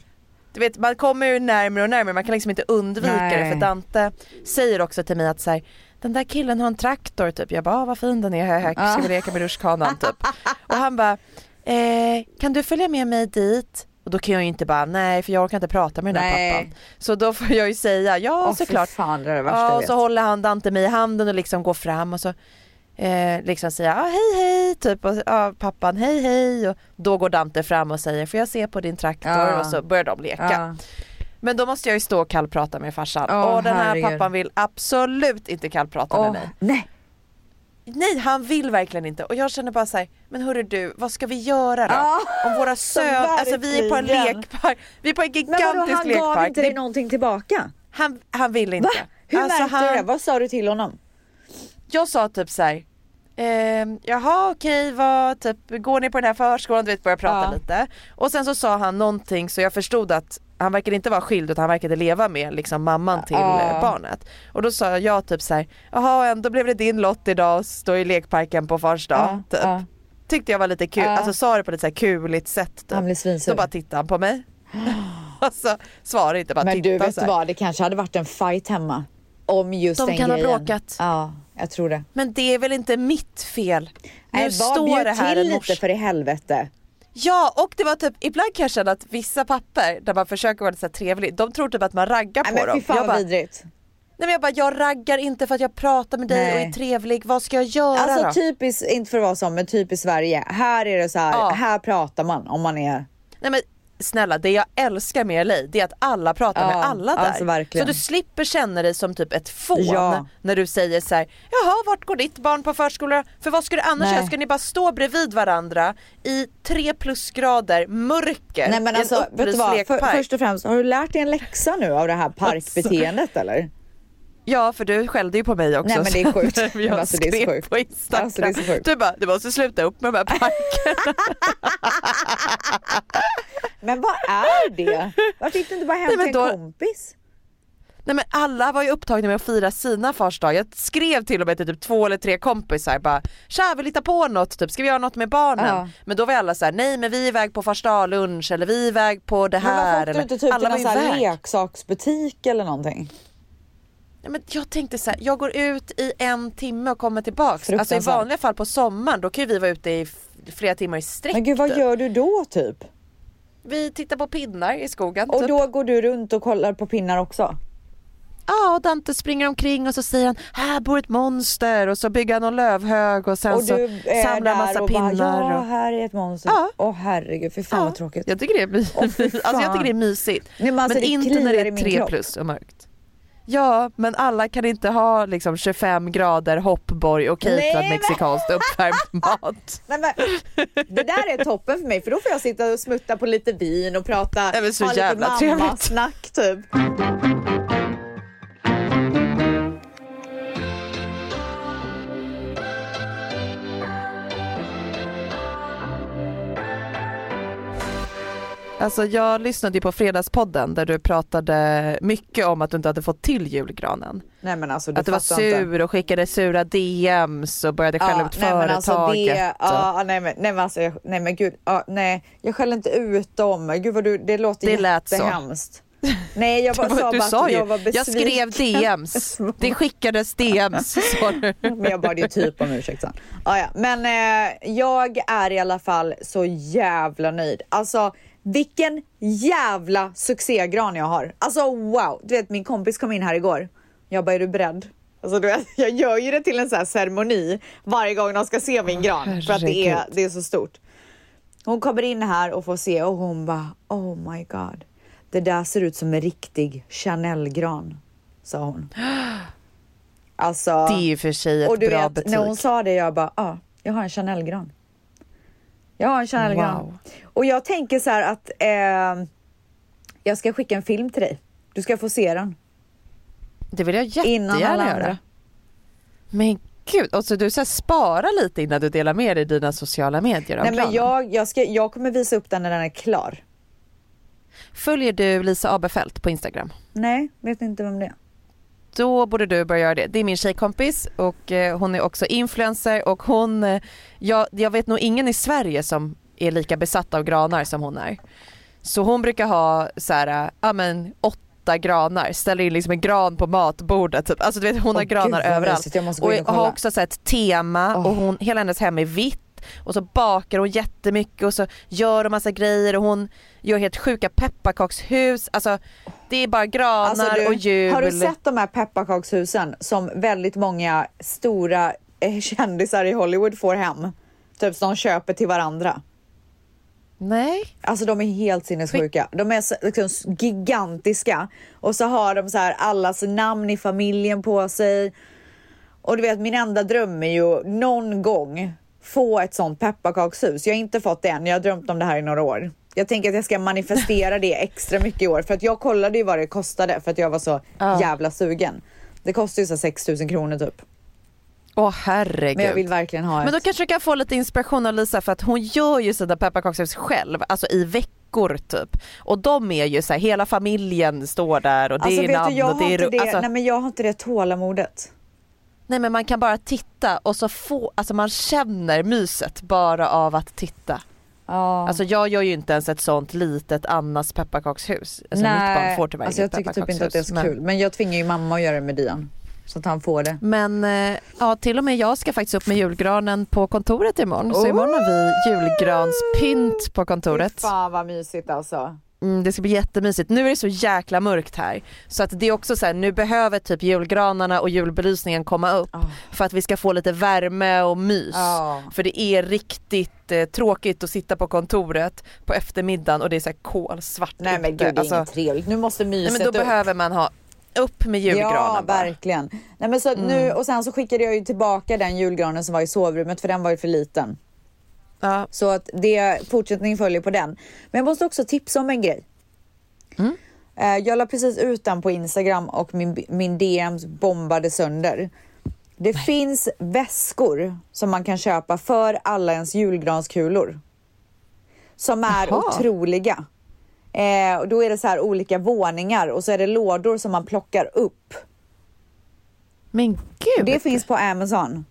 du vet man kommer ju närmare och närmare, man kan liksom inte undvika det Nej. för Dante säger också till mig att så här, den där killen har en traktor typ. Jag bara, ah, vad fin den är, här, här ska vi leka med rutschkanan typ. Och han bara, eh, kan du följa med mig dit? Och då kan jag ju inte bara, nej för jag orkar inte prata med den där Nej. pappan. Så då får jag ju säga, ja fy såklart. fan, det det Ja, och så håller han Dante mig i handen och liksom går fram och så eh, liksom säger ah, hej hej typ och ja, pappan hej hej och då går Dante fram och säger får jag se på din traktor Ja. och så börjar de leka. Men då måste jag ju stå och kallprata med farsan Åh, och den här herregud. pappan vill absolut inte kallprata Åh, med mig. nej. Nej han vill verkligen inte och jag känner bara så här, men hörru du vad ska vi göra då? Ja, Om våra söner, alltså vi är på en lekpark, vi är på en Men vadå, gigantisk han gav lekpark. inte dig någonting tillbaka? han, han vill inte. Va? Hur Alltså, märkte han- du det? Vad sa du till honom? jag sa typ så här. ehm, jaha okej vad, typ går ni på den här förskolan? Du vet börja prata Ja. lite. Och sen så sa han någonting så jag förstod att han verkade inte vara skild utan han verkade leva med liksom mamman till eh, barnet. Och då sa jag typ så här, jaha ändå blev det din lott idag att stå i lekparken på fars dag. Ja, typ. ja. Tyckte jag var lite kul, alltså sa det på lite så här kuligt sätt. Typ. Han blev svinsur. Då bara tittade han på mig. [gasps] alltså svarade inte bara Men du vet så här. vad, det kanske hade varit en fight hemma. Om just De den kan ha grejen. bråkat. Ja, jag tror det. Men det är väl inte mitt fel? Nu Nej, var står det här till en lite för i helvete. Ja och det var typ, ibland kan jag känna att vissa papper där man försöker vara lite så här trevlig, de tror typ att man raggar Nej på men dem. fy fan jag, bara, vidrigt. nej men jag bara, jag raggar inte för att jag pratar med dig och Nej. är trevlig, vad ska jag göra Alltså då? typiskt, inte för att vara så, men typiskt Sverige. Här är det så här, Ja. här pratar man om man är... Nej men snälla, det jag älskar med LA det är att alla pratar Ja, med alla där. alltså så du slipper känna dig som typ ett fån Ja. när du säger så här: jaha vart går ditt barn på förskola? För vad ska du annars Nej. göra? Ska ni bara stå bredvid varandra i tre plusgrader mörker Nej men i alltså, en vet du vad? För, först och främst, har du lärt dig en läxa nu av det här parkbeteendet eller? Ja för du skällde ju på mig också. Nej, men det är sjukt. [laughs] Men jag alltså, det är så skrev sjukt. på Instagram. Alltså, det är så sjukt. Du bara, du måste sluta upp med de här parkerna. [laughs] [laughs] Men vad är det? Varför gick du inte bara hem men till då- en kompis? Nej men alla var ju upptagna med att fira sina fars dag. Jag skrev till och med till typ två eller tre kompisar bara Tja vill hitta på något, typ, ska vi göra något med barnen? Ja. Men då var alla så här: nej men vi är iväg på fars dag lunch eller vi är iväg på det Men här. varför åkte du inte typ alla till någon leksaksbutik eller någonting? Nej, men jag tänkte så här, jag går ut i en timme och kommer tillbaks. Alltså i vanliga fall på sommaren då kan ju vi vara ute i flera timmar i sträck. Men gud vad typ. gör du då typ? Vi tittar på pinnar i skogen. Och typ. då går du runt och kollar på pinnar också? Ja, och Dante springer omkring och så säger han här bor ett monster och så bygger han någon lövhög och sen och så samlar han massa och pinnar. bara, ja här är ett monster. Ja. Åh herregud, fy fan Ja, vad tråkigt. Jag tycker det är, my- Åh, fy [laughs] alltså, jag tycker det är mysigt. Nej, men alltså, det inte när det är tre plus och mörkt. Ja, men alla kan inte ha liksom 25 grader hoppborg och caterad mexikanskt uppvärmd [laughs] mat. Nej, men, det där är toppen för mig för då får jag sitta och smutta på lite vin och prata, Nej, men så ha lite jävla trevligt. mammasnack typ. Alltså jag lyssnade ju på Fredagspodden där du pratade mycket om att du inte hade fått till julgranen. Nej men alltså du Att du var fattar inte. sur och skickade sura DMs och började skälla ut nej, företaget. alltså det, och- ja, nej, men, nej men alltså, jag, nej men gud, ja, nej jag skäller inte ut dem. Gud vad du, det låter Det lät så. jättehemskt. Nej jag bara [laughs] Du, sa du bara sa att ju, jag var jag besviken. skrev DMs, [laughs] det skickades DMs [laughs] sa du. Men jag bad ju typ om ursäkt sen. Ah, ja. Men eh, jag är i alla fall så jävla nöjd. Alltså vilken jävla succégran jag har. Alltså wow. Du vet min kompis kom in här igår. Jag bara är du beredd? Alltså, du vet, jag gör ju det till en sån här ceremoni varje gång de ska se min gran. För att det är, herregud. det är så stort. Hon kommer in här och får se och hon bara oh my god. Det där ser ut som en riktig Chanel-gran. Sa hon. [gasps] Alltså. Det är ju för sig ett Och du bra vet, betyg. när hon sa det, jag bara, ja, ah, jag har en Chanel-gran. Jag har en Chanel-gran. Wow. Och jag tänker så här att eh, jag ska skicka en film till dig. Du ska få se den. Det vill jag jättegärna göra. Men gud, och så du så här, spara lite innan du delar med dig i dina sociala medier Nej, men jag, jag, ska, jag kommer visa upp den när den är klar. Följer du Lisa Aberfelt på Instagram? Nej, vet inte vem det är. Då borde du börja göra det. Det är min tjejkompis och eh, hon är också influencer och hon, eh, jag, jag vet nog ingen i Sverige som är lika besatt av granar som hon är. Så hon brukar ha så här, eh, ja men åtta granar, ställer in liksom en gran på matbordet typ. Alltså du vet hon Åh, har granar gud, överallt. Och och har också så här ett tema och hon, hela hennes hem är vitt och så bakar hon jättemycket och så gör hon massa grejer och hon gör helt sjuka pepparkakshus. Alltså det är bara granar Alltså, du, och jul. Har du sett de här pepparkakshusen som väldigt många stora eh, kändisar i Hollywood får hem? Typ som de köper till varandra. Nej. Alltså de är helt sinnessjuka. De är så, liksom, gigantiska och så har de så här allas namn i familjen på sig. Och du vet min enda dröm är ju någon gång få ett sånt pepparkakshus. Jag har inte fått det än. Jag har drömt om det här i några år. Jag tänker att jag ska manifestera det extra mycket i år för att jag kollade ju vad det kostade för att jag var så Ja. jävla sugen. Det kostar ju så 6 000 kronor typ. Åh herregud. Men jag vill verkligen ha ett. Men då kanske du kan få lite inspiration av Lisa för att hon gör ju sina pepparkakshus själv, alltså i veckor typ. Och de är ju så här, hela familjen står där och det alltså, är namn du, jag och det är det, alltså, nej men jag har inte det tålamodet. Nej men man kan bara titta och så få, alltså man känner myset bara av att titta. Ja. Alltså jag gör ju inte ens ett sånt litet Annas pepparkakshus. Alltså mitt barn får tyvärr alltså jag tycker typ inte att det är så pepparkakshus, kul. Men jag tvingar ju mamma att göra det med Dian. Så att han får det. Men eh, ja, till och med jag ska faktiskt upp med julgranen på kontoret imorgon. Så imorgon har vi julgranspynt på kontoret. Fy fan vad mysigt alltså. Mm, det ska bli jättemysigt. Nu är det så jäkla mörkt här. Så att det är också så här, nu behöver typ julgranarna och julbelysningen komma upp för att vi ska få lite värme och mys. Ja. För det är riktigt eh, tråkigt att sitta på kontoret på eftermiddagen och det är så här kolsvart Nej men gud det är Alltså, inget trevligt. Nu måste nej, myset men då upp. behöver man ha upp med julgranen Ja bara. verkligen. Nej, men så att nu, Mm. och sen så skickade jag ju tillbaka den julgranen som var i sovrummet för den var ju för liten. Ja. Så att det, fortsättning följer på den. Men jag måste också tipsa om en grej. Mm. Eh, Jag la precis ut den på Instagram och min, min DMs bombade sönder. Det finns väskor som man kan köpa för alla ens julgranskulor. Som är Jaha. otroliga. Eh, och då är det så här olika våningar och så är det lådor som man plockar upp. Men gud. Det finns på Amazon.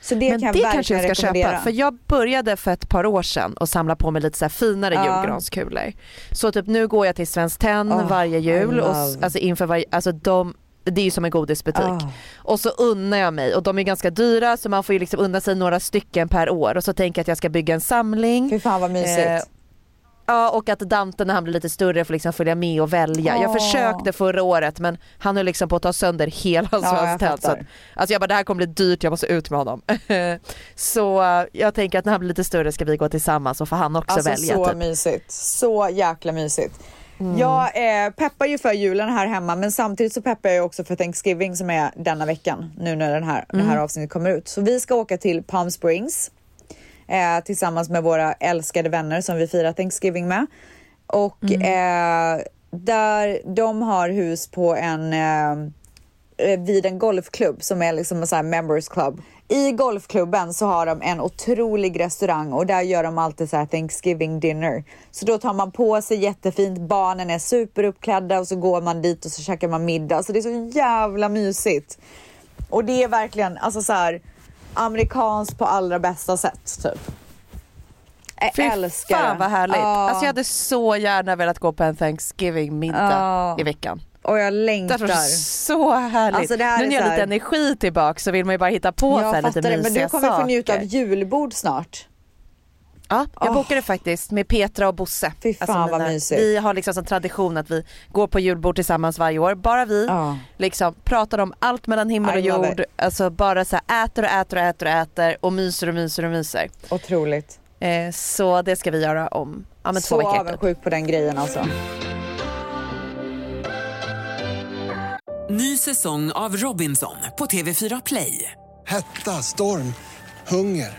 Så det men kan det kanske jag ska köpa för jag började för ett par år sedan och samla på mig lite så finare Ja. julgranskulor. Så typ nu går jag till Svenskt Tenn Oh, varje jul och alltså inför varje, alltså de det är ju som en godisbutik. Ah. Och så unnar jag mig och de är ganska dyra så man får ju liksom unna sig några stycken per år och så tänker jag att jag ska bygga en samling. Fy fan vad mysigt. Eh, Ja och att Dante när han blir lite större får liksom följa med och välja. Jag försökte förra året men han höll liksom på att ta sönder hela Ja. Så fattar. att- Alltså jag bara det här kommer bli dyrt, jag måste ut med honom. [laughs] så eh, jag tänker att när han blir lite större ska vi gå tillsammans och får han också Alltså välja. så typ. mysigt. Så jäkla mysigt. Mm. Jag eh, peppar ju för julen här hemma men samtidigt så peppar jag också för Thanksgiving som är denna veckan nu när den här, det Mm. här avsnittet kommer ut. Så vi ska åka till Palm Springs eh, tillsammans med våra älskade vänner som vi firar Thanksgiving med. Och Mm. eh, där de har hus på en eh, eh, vid en golfklubb som är liksom en sån här members club. I golfklubben så har de en otrolig restaurang och där gör de alltid så här Thanksgiving dinner. Så då tar man på sig jättefint, barnen är superuppklädda och så går man dit och så käkar man middag. Så det är så jävla mysigt. Och det är verkligen alltså så här amerikanskt på allra bästa sätt typ. Jag Fy älskar fan det. vad härligt. Ja. Alltså jag hade så gärna velat gå på en Thanksgiving middag Ja. i veckan. Och jag Det längtar. var så härligt. Alltså, det här nu är när jag har lite energi tillbaka så vill man ju bara hitta på så här jag lite det, mysiga men du kommer få njuta av saker. julbord snart. Ja, jag Åh. bokade faktiskt med Petra och Bosse. Alltså Fy fan vad mysigt. Vi har liksom som tradition att vi går på julbord tillsammans varje år. Bara vi Ja. liksom pratar om allt mellan himmel och I jord. it. Alltså bara så här äter och äter och äter och äter och myser och myser och myser. Otroligt. Eh, så det ska vi göra om ja, men två Så veckor. typ. avundsjuk på den grejen alltså. Ny säsong av Robinson på TV4 Play. Hetta, storm, hunger.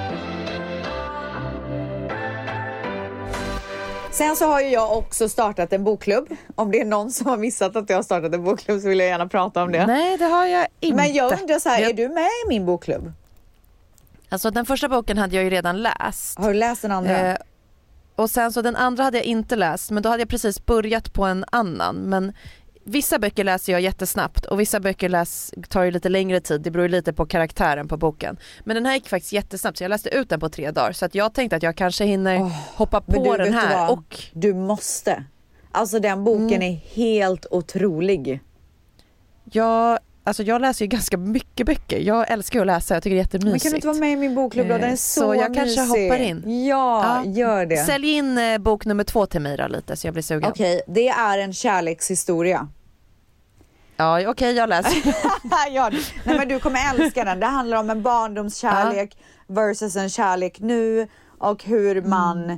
Sen så har ju jag också startat en bokklubb. Om det är någon som har missat att jag har startat en bokklubb så vill jag gärna prata om det. Nej det har jag inte. Men jag undrar så här, Jag- är du med i min bokklubb? Alltså den första boken hade jag ju redan läst. Har du läst den andra? Eh, och sen så den andra hade jag inte läst men då hade jag precis börjat på en annan. Men vissa böcker läser jag jättesnabbt och vissa böcker läs, tar ju lite längre tid. Det beror ju lite på karaktären på boken. Men den här gick faktiskt jättesnabbt så jag läste ut den på tre dagar. Så att jag tänkte att jag kanske hinner hoppa Men på du, den här. Och Du måste. Alltså den boken Mm. är helt otrolig. jag alltså jag läser ju ganska mycket böcker. Jag älskar att läsa, jag tycker det är jättemysigt. Men kan du inte vara med i min bokklubb då? Den är Eh, så, så jag kanske mysig. hoppar in. Ja, Ja. gör det. Sälj in eh, bok nummer två till mig då lite så jag blir sugen. Okej, det är en kärlekshistoria. Ja okej jag läser. [laughs] ja, nej, men du kommer älska den. Det handlar om en barndomskärlek versus en kärlek nu och hur man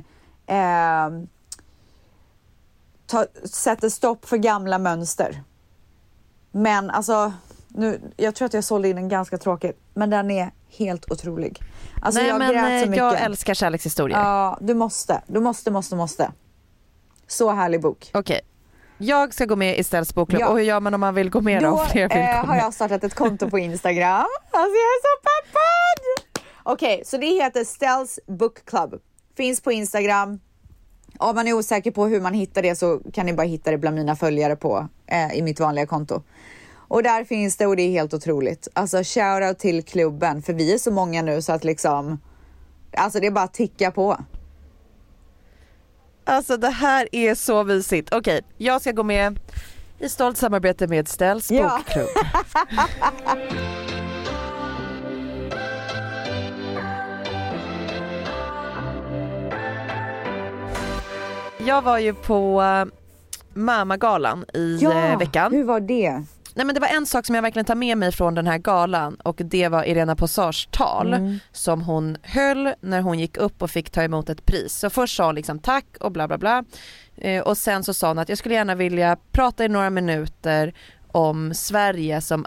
eh, ta, sätter stopp för gamla mönster. Men alltså, nu, jag tror att jag sålde in den ganska tråkigt, men den är helt otrolig. Alltså Nej jag men grät så eh, mycket. jag älskar kärlekshistorier. Ja, du måste. Du måste, måste, måste. Så härlig bok. Okej. Jag ska gå med i Stells bokklubb Ja. och hur gör man om man vill gå med då? Om fler vill eh, har jag startat ett konto på Instagram. Alltså jag är så peppad! Okej, så det heter Stells Book Club. Finns på Instagram. Om man är osäker på hur man hittar det så kan ni bara hitta det bland mina följare på eh, i mitt vanliga konto. Och där finns det och det är helt otroligt. Alltså shoutout till klubben för vi är så många nu så att liksom Alltså det är bara att ticka på. Alltså det här är så mysigt. Okej, jag ska gå med i stolt samarbete med Stells Ja. bokklubb. [laughs] Jag var ju på uh, Mamagalan i eh, veckan. hur var det? Nej men det var en sak som jag verkligen tar med mig från den här galan och det var Irena Posars tal Mm. som hon höll när hon gick upp och fick ta emot ett pris. Så först sa hon liksom tack och bla bla bla eh, och sen så sa hon att jag skulle gärna vilja prata i några minuter om Sverige som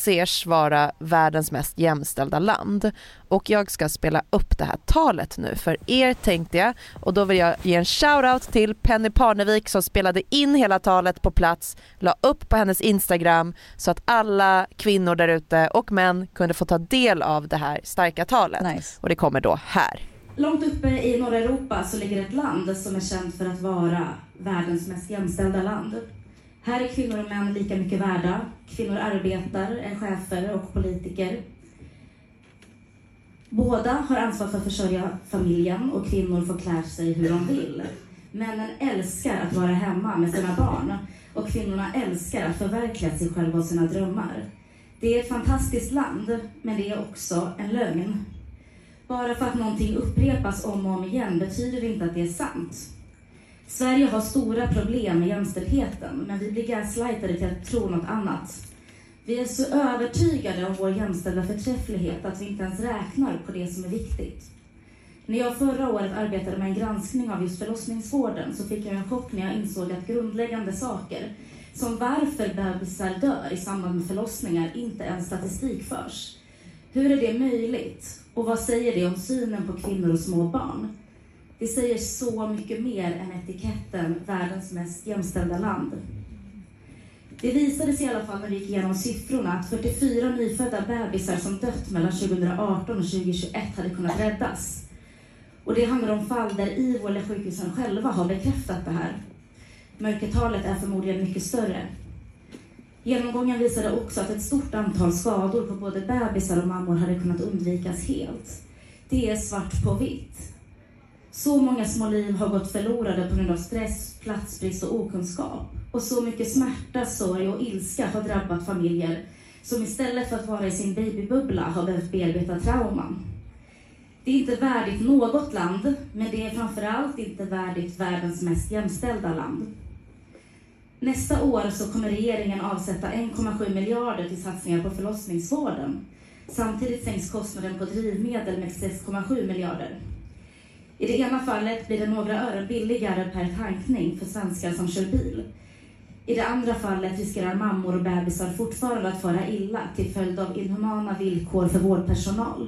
anses vara världens mest jämställda land. Och jag ska spela upp det här talet nu för er tänkte jag och då vill jag ge en shoutout till Penny Parnevik som spelade in hela talet på plats, la upp på hennes Instagram så att alla kvinnor där ute och män kunde få ta del av det här starka talet. Och det kommer då här. Långt uppe i norra Europa så ligger ett land som är känt för att vara världens mest jämställda land. Här är kvinnor och män lika mycket värda. Kvinnor arbetar, är chefer och politiker. Båda har ansvar för att försörja familjen och kvinnor får klä sig hur de vill. Männen älskar att vara hemma med sina barn och kvinnorna älskar att förverkliga sig själva och sina drömmar. Det är ett fantastiskt land, men det är också en lögn. Bara för att någonting upprepas om och om igen betyder det inte att det är sant. Sverige har stora problem med jämställdheten, men vi blir gaslightade till att tro något annat. Vi är så övertygade om vår jämställda förträfflighet att vi inte ens räknar på det som är viktigt. När jag förra året arbetade med en granskning av just förlossningsvården så fick jag en chock när jag insåg att grundläggande saker, som varför bebisar dör i samband med förlossningar, inte ens statistik förs. Hur är det möjligt? Och vad säger det om synen på kvinnor och små barn? Det säger så mycket mer än etiketten världens mest jämställda land. Det visade sig i alla fall när vi gick igenom siffrorna att 44 nyfödda bebisar som dött mellan 2018 och 2021 hade kunnat räddas. Och det handlar om fall där IVO eller sjukhusen själva har bekräftat det här. Mörkertalet är förmodligen mycket större. Genomgången visade också att ett stort antal skador på både bebisar och mammor hade kunnat undvikas helt. Det är svart på vitt. Så många små liv har gått förlorade på grund av stress, platsbrist och okunskap. Och så mycket smärta, sorg och ilska har drabbat familjer som istället för att vara i sin babybubbla har behövt bearbeta trauman. Det är inte värdigt något land, men det är framförallt inte värdigt världens mest jämställda land. Nästa år så kommer regeringen avsätta 1,7 miljarder till satsningar på förlossningsvården. Samtidigt sänks kostnaden på drivmedel med 6,7 miljarder. I det ena fallet blir det några ören billigare per tankning för svenskar som kör bil. I det andra fallet riskerar mammor och bebisar fortfarande att fara illa till följd av inhumana villkor för vårdpersonal.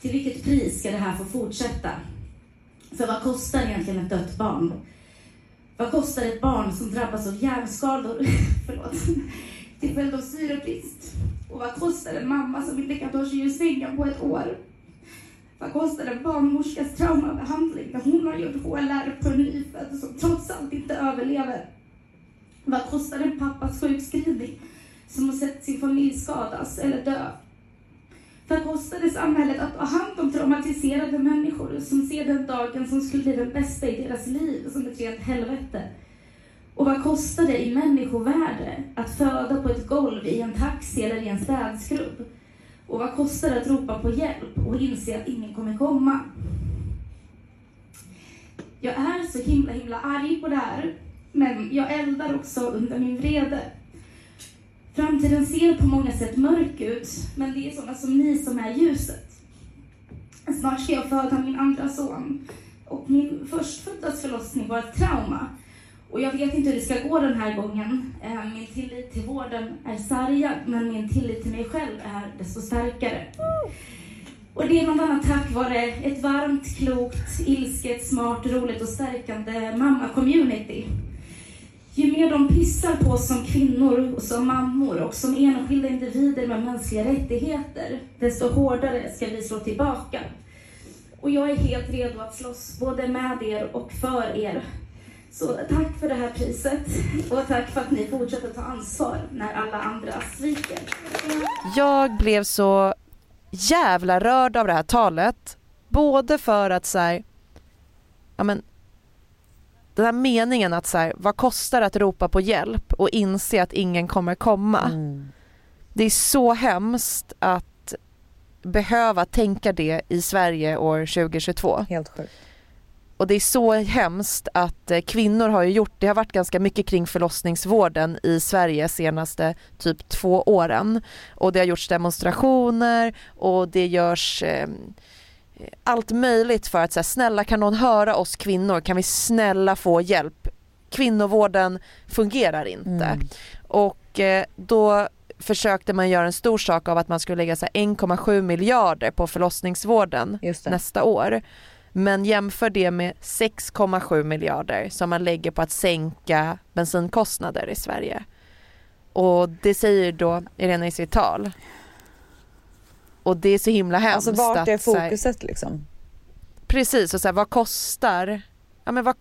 Till vilket pris ska det här få fortsätta? För vad kostar egentligen ett dött barn? Vad kostar ett barn som drabbas av hjärnskador [laughs] förlåt, till följd av syrebrist? Och vad kostar en mamma som inte kan ta sig ur sängen på ett år? Vad kostar en barnmorskas traumabehandling när hon har gjort HLR på en nyfödd som trots allt inte överlever? Vad kostar en pappas sjukskrivning som har sett sin familj skadas eller dö? Vad kostar det samhället att ta hand om traumatiserade människor som ser den dagen som skulle bli den bästa i deras liv som ett rent helvete? Och vad kostar det i människovärde att föda på ett golv i en taxi eller i en städskrubb? Och vad kostar det att ropa på hjälp och inse att ingen kommer komma? Jag är så himla, himla arg på det här, men jag eldar också under min vrede. Framtiden ser på många sätt mörk ut, men det är sådana som ni som är ljuset. Snart ska jag föda min andra son. Och min förstföddas förlossning var ett trauma. Och jag vet inte hur det ska gå den här gången. Eh, min tillit till vården är sargad, men min tillit till mig själv är desto starkare. Och det är bland annat tack vare ett varmt, klokt, ilsket, smart, roligt och stärkande mamma-community. Ju mer de pissar på oss som kvinnor och som mammor och som enskilda individer med mänskliga rättigheter, desto hårdare ska vi slå tillbaka. Och jag är helt redo att slåss både med er och för er. Så tack för det här priset och tack för att ni fortsätter ta ansvar när alla andra sviker. Jag blev så jävla rörd av det här talet. Både för att så här, ja men den här meningen att så här, vad kostar det att ropa på hjälp och inse att ingen kommer komma. Det är så hemskt att behöva tänka det i Sverige år 2022. Helt sjukt. Och det är så hemskt att eh, kvinnor har ju gjort, det har varit ganska mycket kring förlossningsvården i Sverige senaste typ två åren. Och det har gjorts demonstrationer och det görs eh, allt möjligt för att säga snälla kan någon höra oss kvinnor, kan vi snälla få hjälp? Kvinnovården fungerar inte. Och eh, då försökte man göra en stor sak av att man skulle lägga så här 1,7 miljarder på förlossningsvården nästa år. Men jämför det med 6,7 miljarder som man lägger på att sänka bensinkostnader i Sverige. Och det säger då Irena i sitt tal. Och det är så himla hemskt. Alltså vart är att, så här- fokuset liksom? Precis, och så här, vad kostar, ja, men vad,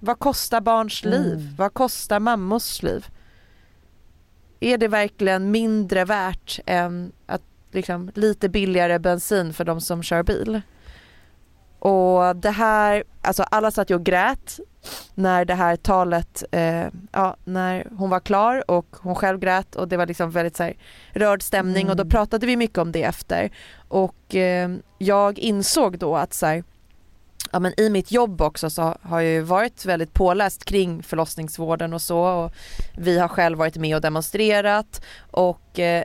vad kostar barns Mm. liv? Vad kostar mammors liv? Är det verkligen mindre värt än att liksom, lite billigare bensin för de som kör bil? Och det här, alltså alla satt ju och grät när det här talet, eh, ja när hon var klar och hon själv grät och det var liksom väldigt så här, rörd stämning och då pratade vi mycket om det efter. Och eh, jag insåg då att så här, ja, men i mitt jobb också så har jag ju varit väldigt påläst kring förlossningsvården och så och vi har själv varit med och demonstrerat och eh,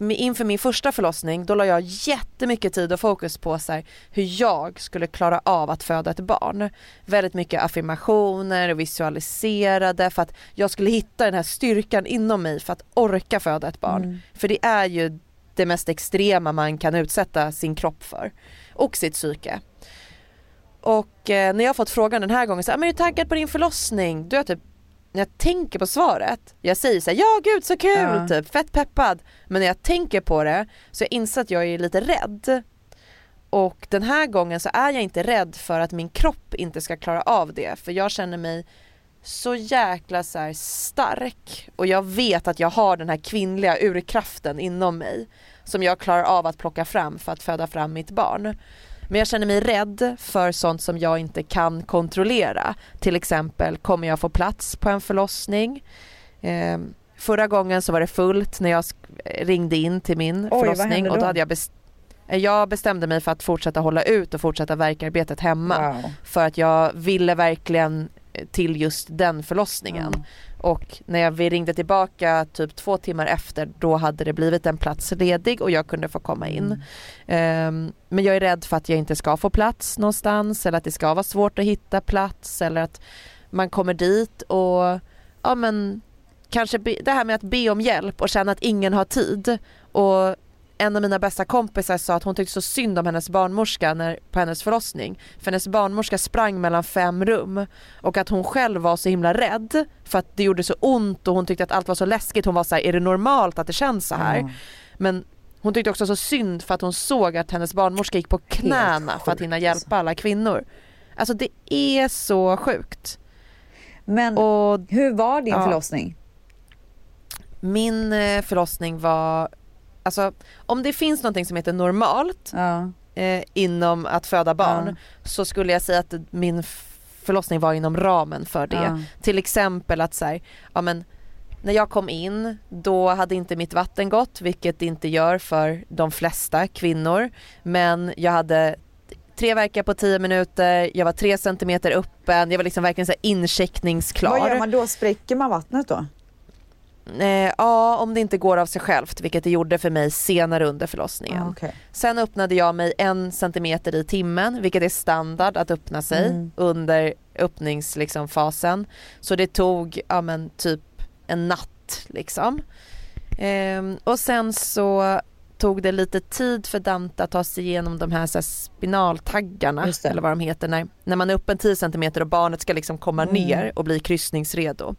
inför min första förlossning då la jag jättemycket tid och fokus på så här, hur jag skulle klara av att föda ett barn. Väldigt mycket affirmationer och visualiserade för att jag skulle hitta den här styrkan inom mig för att orka föda ett barn. Mm. För det är ju det mest extrema man kan utsätta sin kropp för och sitt psyke. Och eh, när jag har fått frågan den här gången så här, "Ah, men är du taggad på din förlossning? Är jag typ, när jag tänker på svaret, jag säger så här, ja gud så kul, Ja. typ fett peppad. Men när jag tänker på det så jag inser att jag är lite rädd. Och den här gången så är jag inte rädd för att min kropp inte ska klara av det. För jag känner mig så jäkla så stark och jag vet att jag har den här kvinnliga urkraften inom mig som jag klarar av att plocka fram för att föda fram mitt barn. Men jag känner mig rädd för sånt som jag inte kan kontrollera. Till exempel, kommer jag få plats på en förlossning? Eh, förra gången så var det fullt när jag ringde in till min vad förlossning hände och då då? hade jag best- jag bestämde mig för att fortsätta hålla ut och fortsätta verkarbetet hemma. Wow. För att jag ville verkligen eh, till just den förlossningen. Och när jag, vi ringde tillbaka typ två timmar efter då hade det blivit en plats ledig och jag kunde få komma in. Ehm, men jag är rädd för att jag inte ska få plats någonstans eller att det ska vara svårt att hitta plats eller att man kommer dit och ja men kanske be, det här med att be om hjälp och känna att ingen har tid och en av mina bästa kompisar sa att hon tyckte så synd om hennes barnmorska när, på hennes förlossning. För hennes barnmorska sprang mellan fem rum och att hon själv var så himla rädd för att det gjorde så ont och hon tyckte att allt var så läskigt. Hon var så här, är det normalt att det känns så här? Ja. Men hon tyckte också så synd för att hon såg att hennes barnmorska gick på knäna för att hinna hjälpa alla kvinnor. Alltså det är så sjukt. Men och, hur var din ja. förlossning? Min eh, förlossning var, alltså om det finns någonting som heter normalt eh, inom att föda barn så skulle jag säga att min förlossning var inom ramen för det. Ja. Till exempel att så här, ja men när jag kom in då hade inte mitt vatten gått vilket det inte gör för de flesta kvinnor. Men jag hade tre verkar på tio minuter, jag var tre centimeter öppen, jag var liksom verkligen så här incheckningsklar. Vad gör man då? Spräcker man vattnet då? Eh, ja, om det inte går av sig självt, vilket det gjorde för mig senare under förlossningen. Ah, okej. Sen öppnade jag mig en centimeter i timmen, vilket är standard att öppna sig Mm. under öppningsfasen. Liksom, fasen. Så det tog ja, men, typ en natt liksom. Ehm, och sen så tog det lite tid för Dante att ta sig igenom de här, så här spinaltaggarna eller vad de heter när, när man är öppen 10 cm och barnet ska liksom komma Mm. ner och bli kryssningsredo.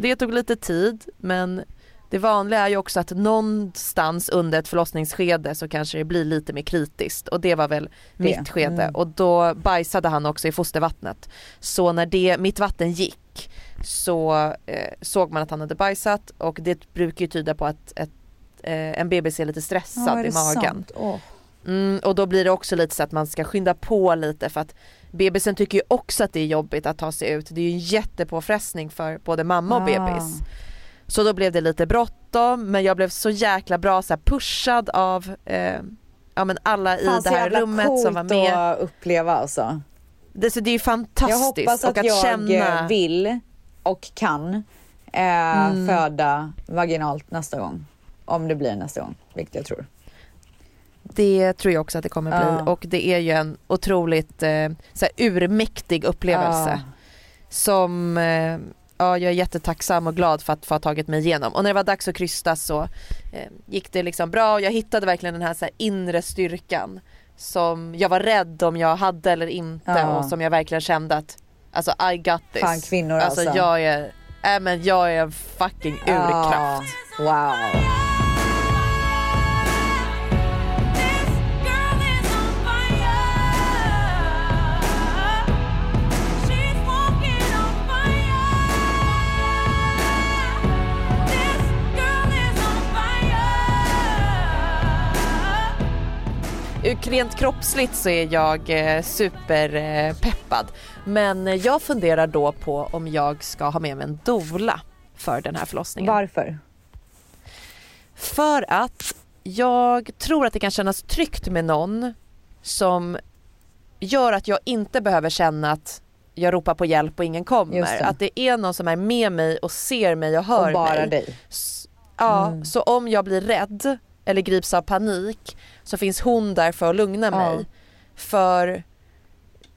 Det tog lite tid men det vanliga är ju också att någonstans under ett förlossningsskede så kanske det blir lite mer kritiskt och det var väl Det. mitt skede Mm. och då bajsade han också i fostervattnet. Så när det, mitt vatten gick så eh, såg man att han hade bajsat och det brukar ju tyda på att ett, eh, en bebis är lite stressad Ja, är i magen. sant? Mm, och då blir det också lite så att man ska skynda på lite för att bebisen tycker ju också att det är jobbigt att ta sig ut. Det är ju en jättepåfrestning för både mamma och Ah. bebis. Så då blev det lite bråttom men jag blev så jäkla bra så pushad av eh, ja, men alla i Fan, det så här jävla rummet som var med. att uppleva alltså. Det, så det är ju fantastiskt. Jag hoppas att, och att jag känna... vill och kan eh, Mm. föda vaginalt nästa gång. Om det blir nästa gång, vilket jag tror. Det tror jag också att det kommer bli Ja. och det är ju en otroligt eh, så här, urmäktig upplevelse. Ja. Som eh, ja, jag är jättetacksam och glad för att få ha tagit mig igenom. Och när det var dags att krysta så eh, gick det liksom bra och jag hittade verkligen den här, så här inre styrkan som jag var rädd om jag hade eller inte Ja. och som jag verkligen kände att alltså I got this. Fan, kvinnor alltså. alltså. jag är, äh, men jag är en fucking urkraft. Wow. Rent kroppsligt så är jag eh, superpeppad. Men eh, jag funderar då på om jag ska ha med mig en doula för den här förlossningen. Varför? För att jag tror att det kan kännas tryggt med någon som gör att jag inte behöver känna att jag ropar på hjälp och ingen kommer. det. Att det är någon som är med mig och ser mig och hör och bara mig. dig. Ja, Mm. så om jag blir rädd eller grips av panik så finns hon där för att lugna Ja. mig. För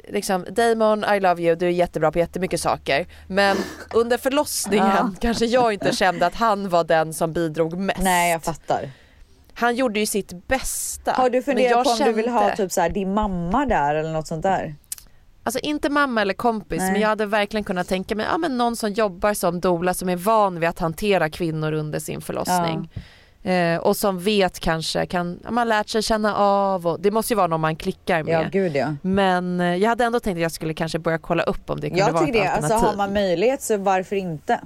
liksom, Damon, I love you, du är jättebra på jättemycket saker. Men under förlossningen Ja. kanske jag inte [laughs] kände att han var den som bidrog mest. Nej, jag fattar. Han gjorde ju sitt bästa. Har du funderat på om du vill ha kände- typ så här, din mamma där eller något sånt där? Alltså inte mamma eller kompis Nej. men jag hade verkligen kunnat tänka mig ja, men någon som jobbar som doula som är van vid att hantera kvinnor under sin förlossning. Eh, och som vet kanske, kan, ja, man lärt sig känna av och det måste ju vara någon man klickar med. Ja, gud ja. Men eh, jag hade ändå tänkt att jag skulle kanske börja kolla upp om det kunde Jag vara ett det, alternativ. alltså har man möjlighet så varför inte?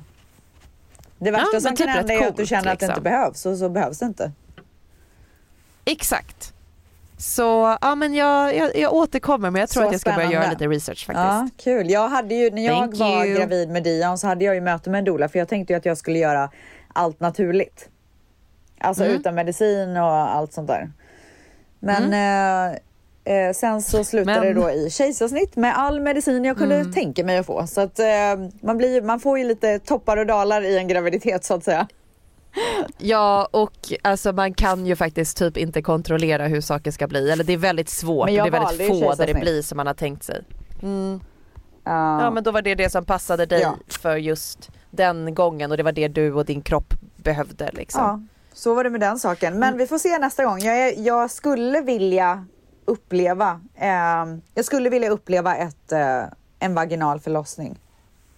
Det värsta men som typ kan hända är att du känner att det inte liksom. behövs och så behövs det inte. Exakt. Så ja men jag, jag, jag återkommer men jag tror Så att jag ska börja spännande. göra lite research faktiskt. Ja, kul. Jag hade ju, när jag Thank var you. gravid med Dion så hade jag ju möte med en doula för jag tänkte ju att jag skulle göra allt naturligt. Alltså Mm. utan medicin och allt sånt där. Men eh, eh, sen så slutade Men- det då i kejsarsnitt med all medicin jag kunde Mm. tänka mig att få. Så att eh, man, blir, man får ju lite toppar och dalar i en graviditet så att säga. Ja och alltså man kan ju faktiskt typ inte kontrollera hur saker ska bli eller det är väldigt svårt och det är väldigt få där det blir som man har tänkt sig. Mm. Ja. Ja men då var det det som passade dig Ja. för just den gången och det var det du och din kropp behövde liksom. Ja, så var det med den saken. Men vi får se nästa gång. Jag, är, jag skulle vilja uppleva, eh, jag skulle vilja uppleva ett, eh, en vaginal förlossning.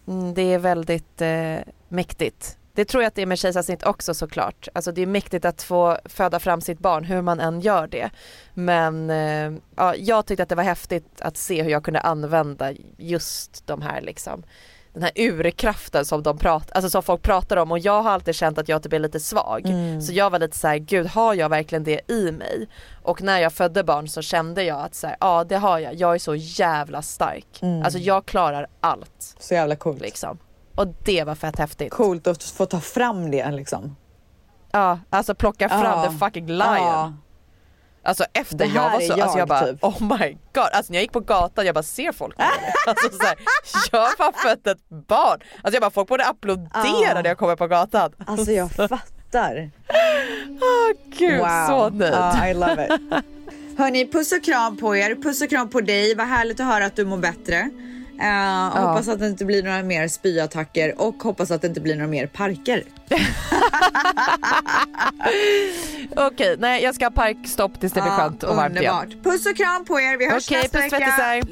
Mm, det är väldigt eh, mäktigt. Det tror jag att det är med kejsarsnitt också såklart. Alltså det är mäktigt att få föda fram sitt barn hur man än gör det. Men eh, ja, jag tyckte att det var häftigt att se hur jag kunde använda just de här liksom den här urkraften som, de prat, alltså som folk pratar om och jag har alltid känt att jag typ är lite svag. Mm. Så jag var lite så här, gud har jag verkligen det i mig? Och när jag födde barn så kände jag att så här, ja det har jag, jag är så jävla stark. Mm. Alltså jag klarar allt. Så jävla coolt. Liksom. Och det var fett häftigt. Coolt att få ta fram det liksom. Ja, alltså plocka fram Ja. the fucking lion. Ja. Alltså efter jag var så, alltså jag, jag bara typ. oh my god, alltså när jag gick på gatan jag bara ser folk med det. [laughs] Alltså jag har fött ett barn. Alltså jag bara folk borde applådera Ja. när jag kommer på gatan. Alltså jag fattar. Åh [laughs] gud, så nöjd. Ja, I love it. Hörni, puss och kram på er. Puss och kram på dig. Vad härligt att höra att du mår bättre. Och Hoppas att det inte blir några mer spyattacker och hoppas att det inte blir några mer parker. [laughs] Okej, nej jag ska ha parkstopp tills det blir skönt och varmt igen. underbart. Puss och kram på er. Vi hörs Okej, nästa puss vecka. tvättisar. Lift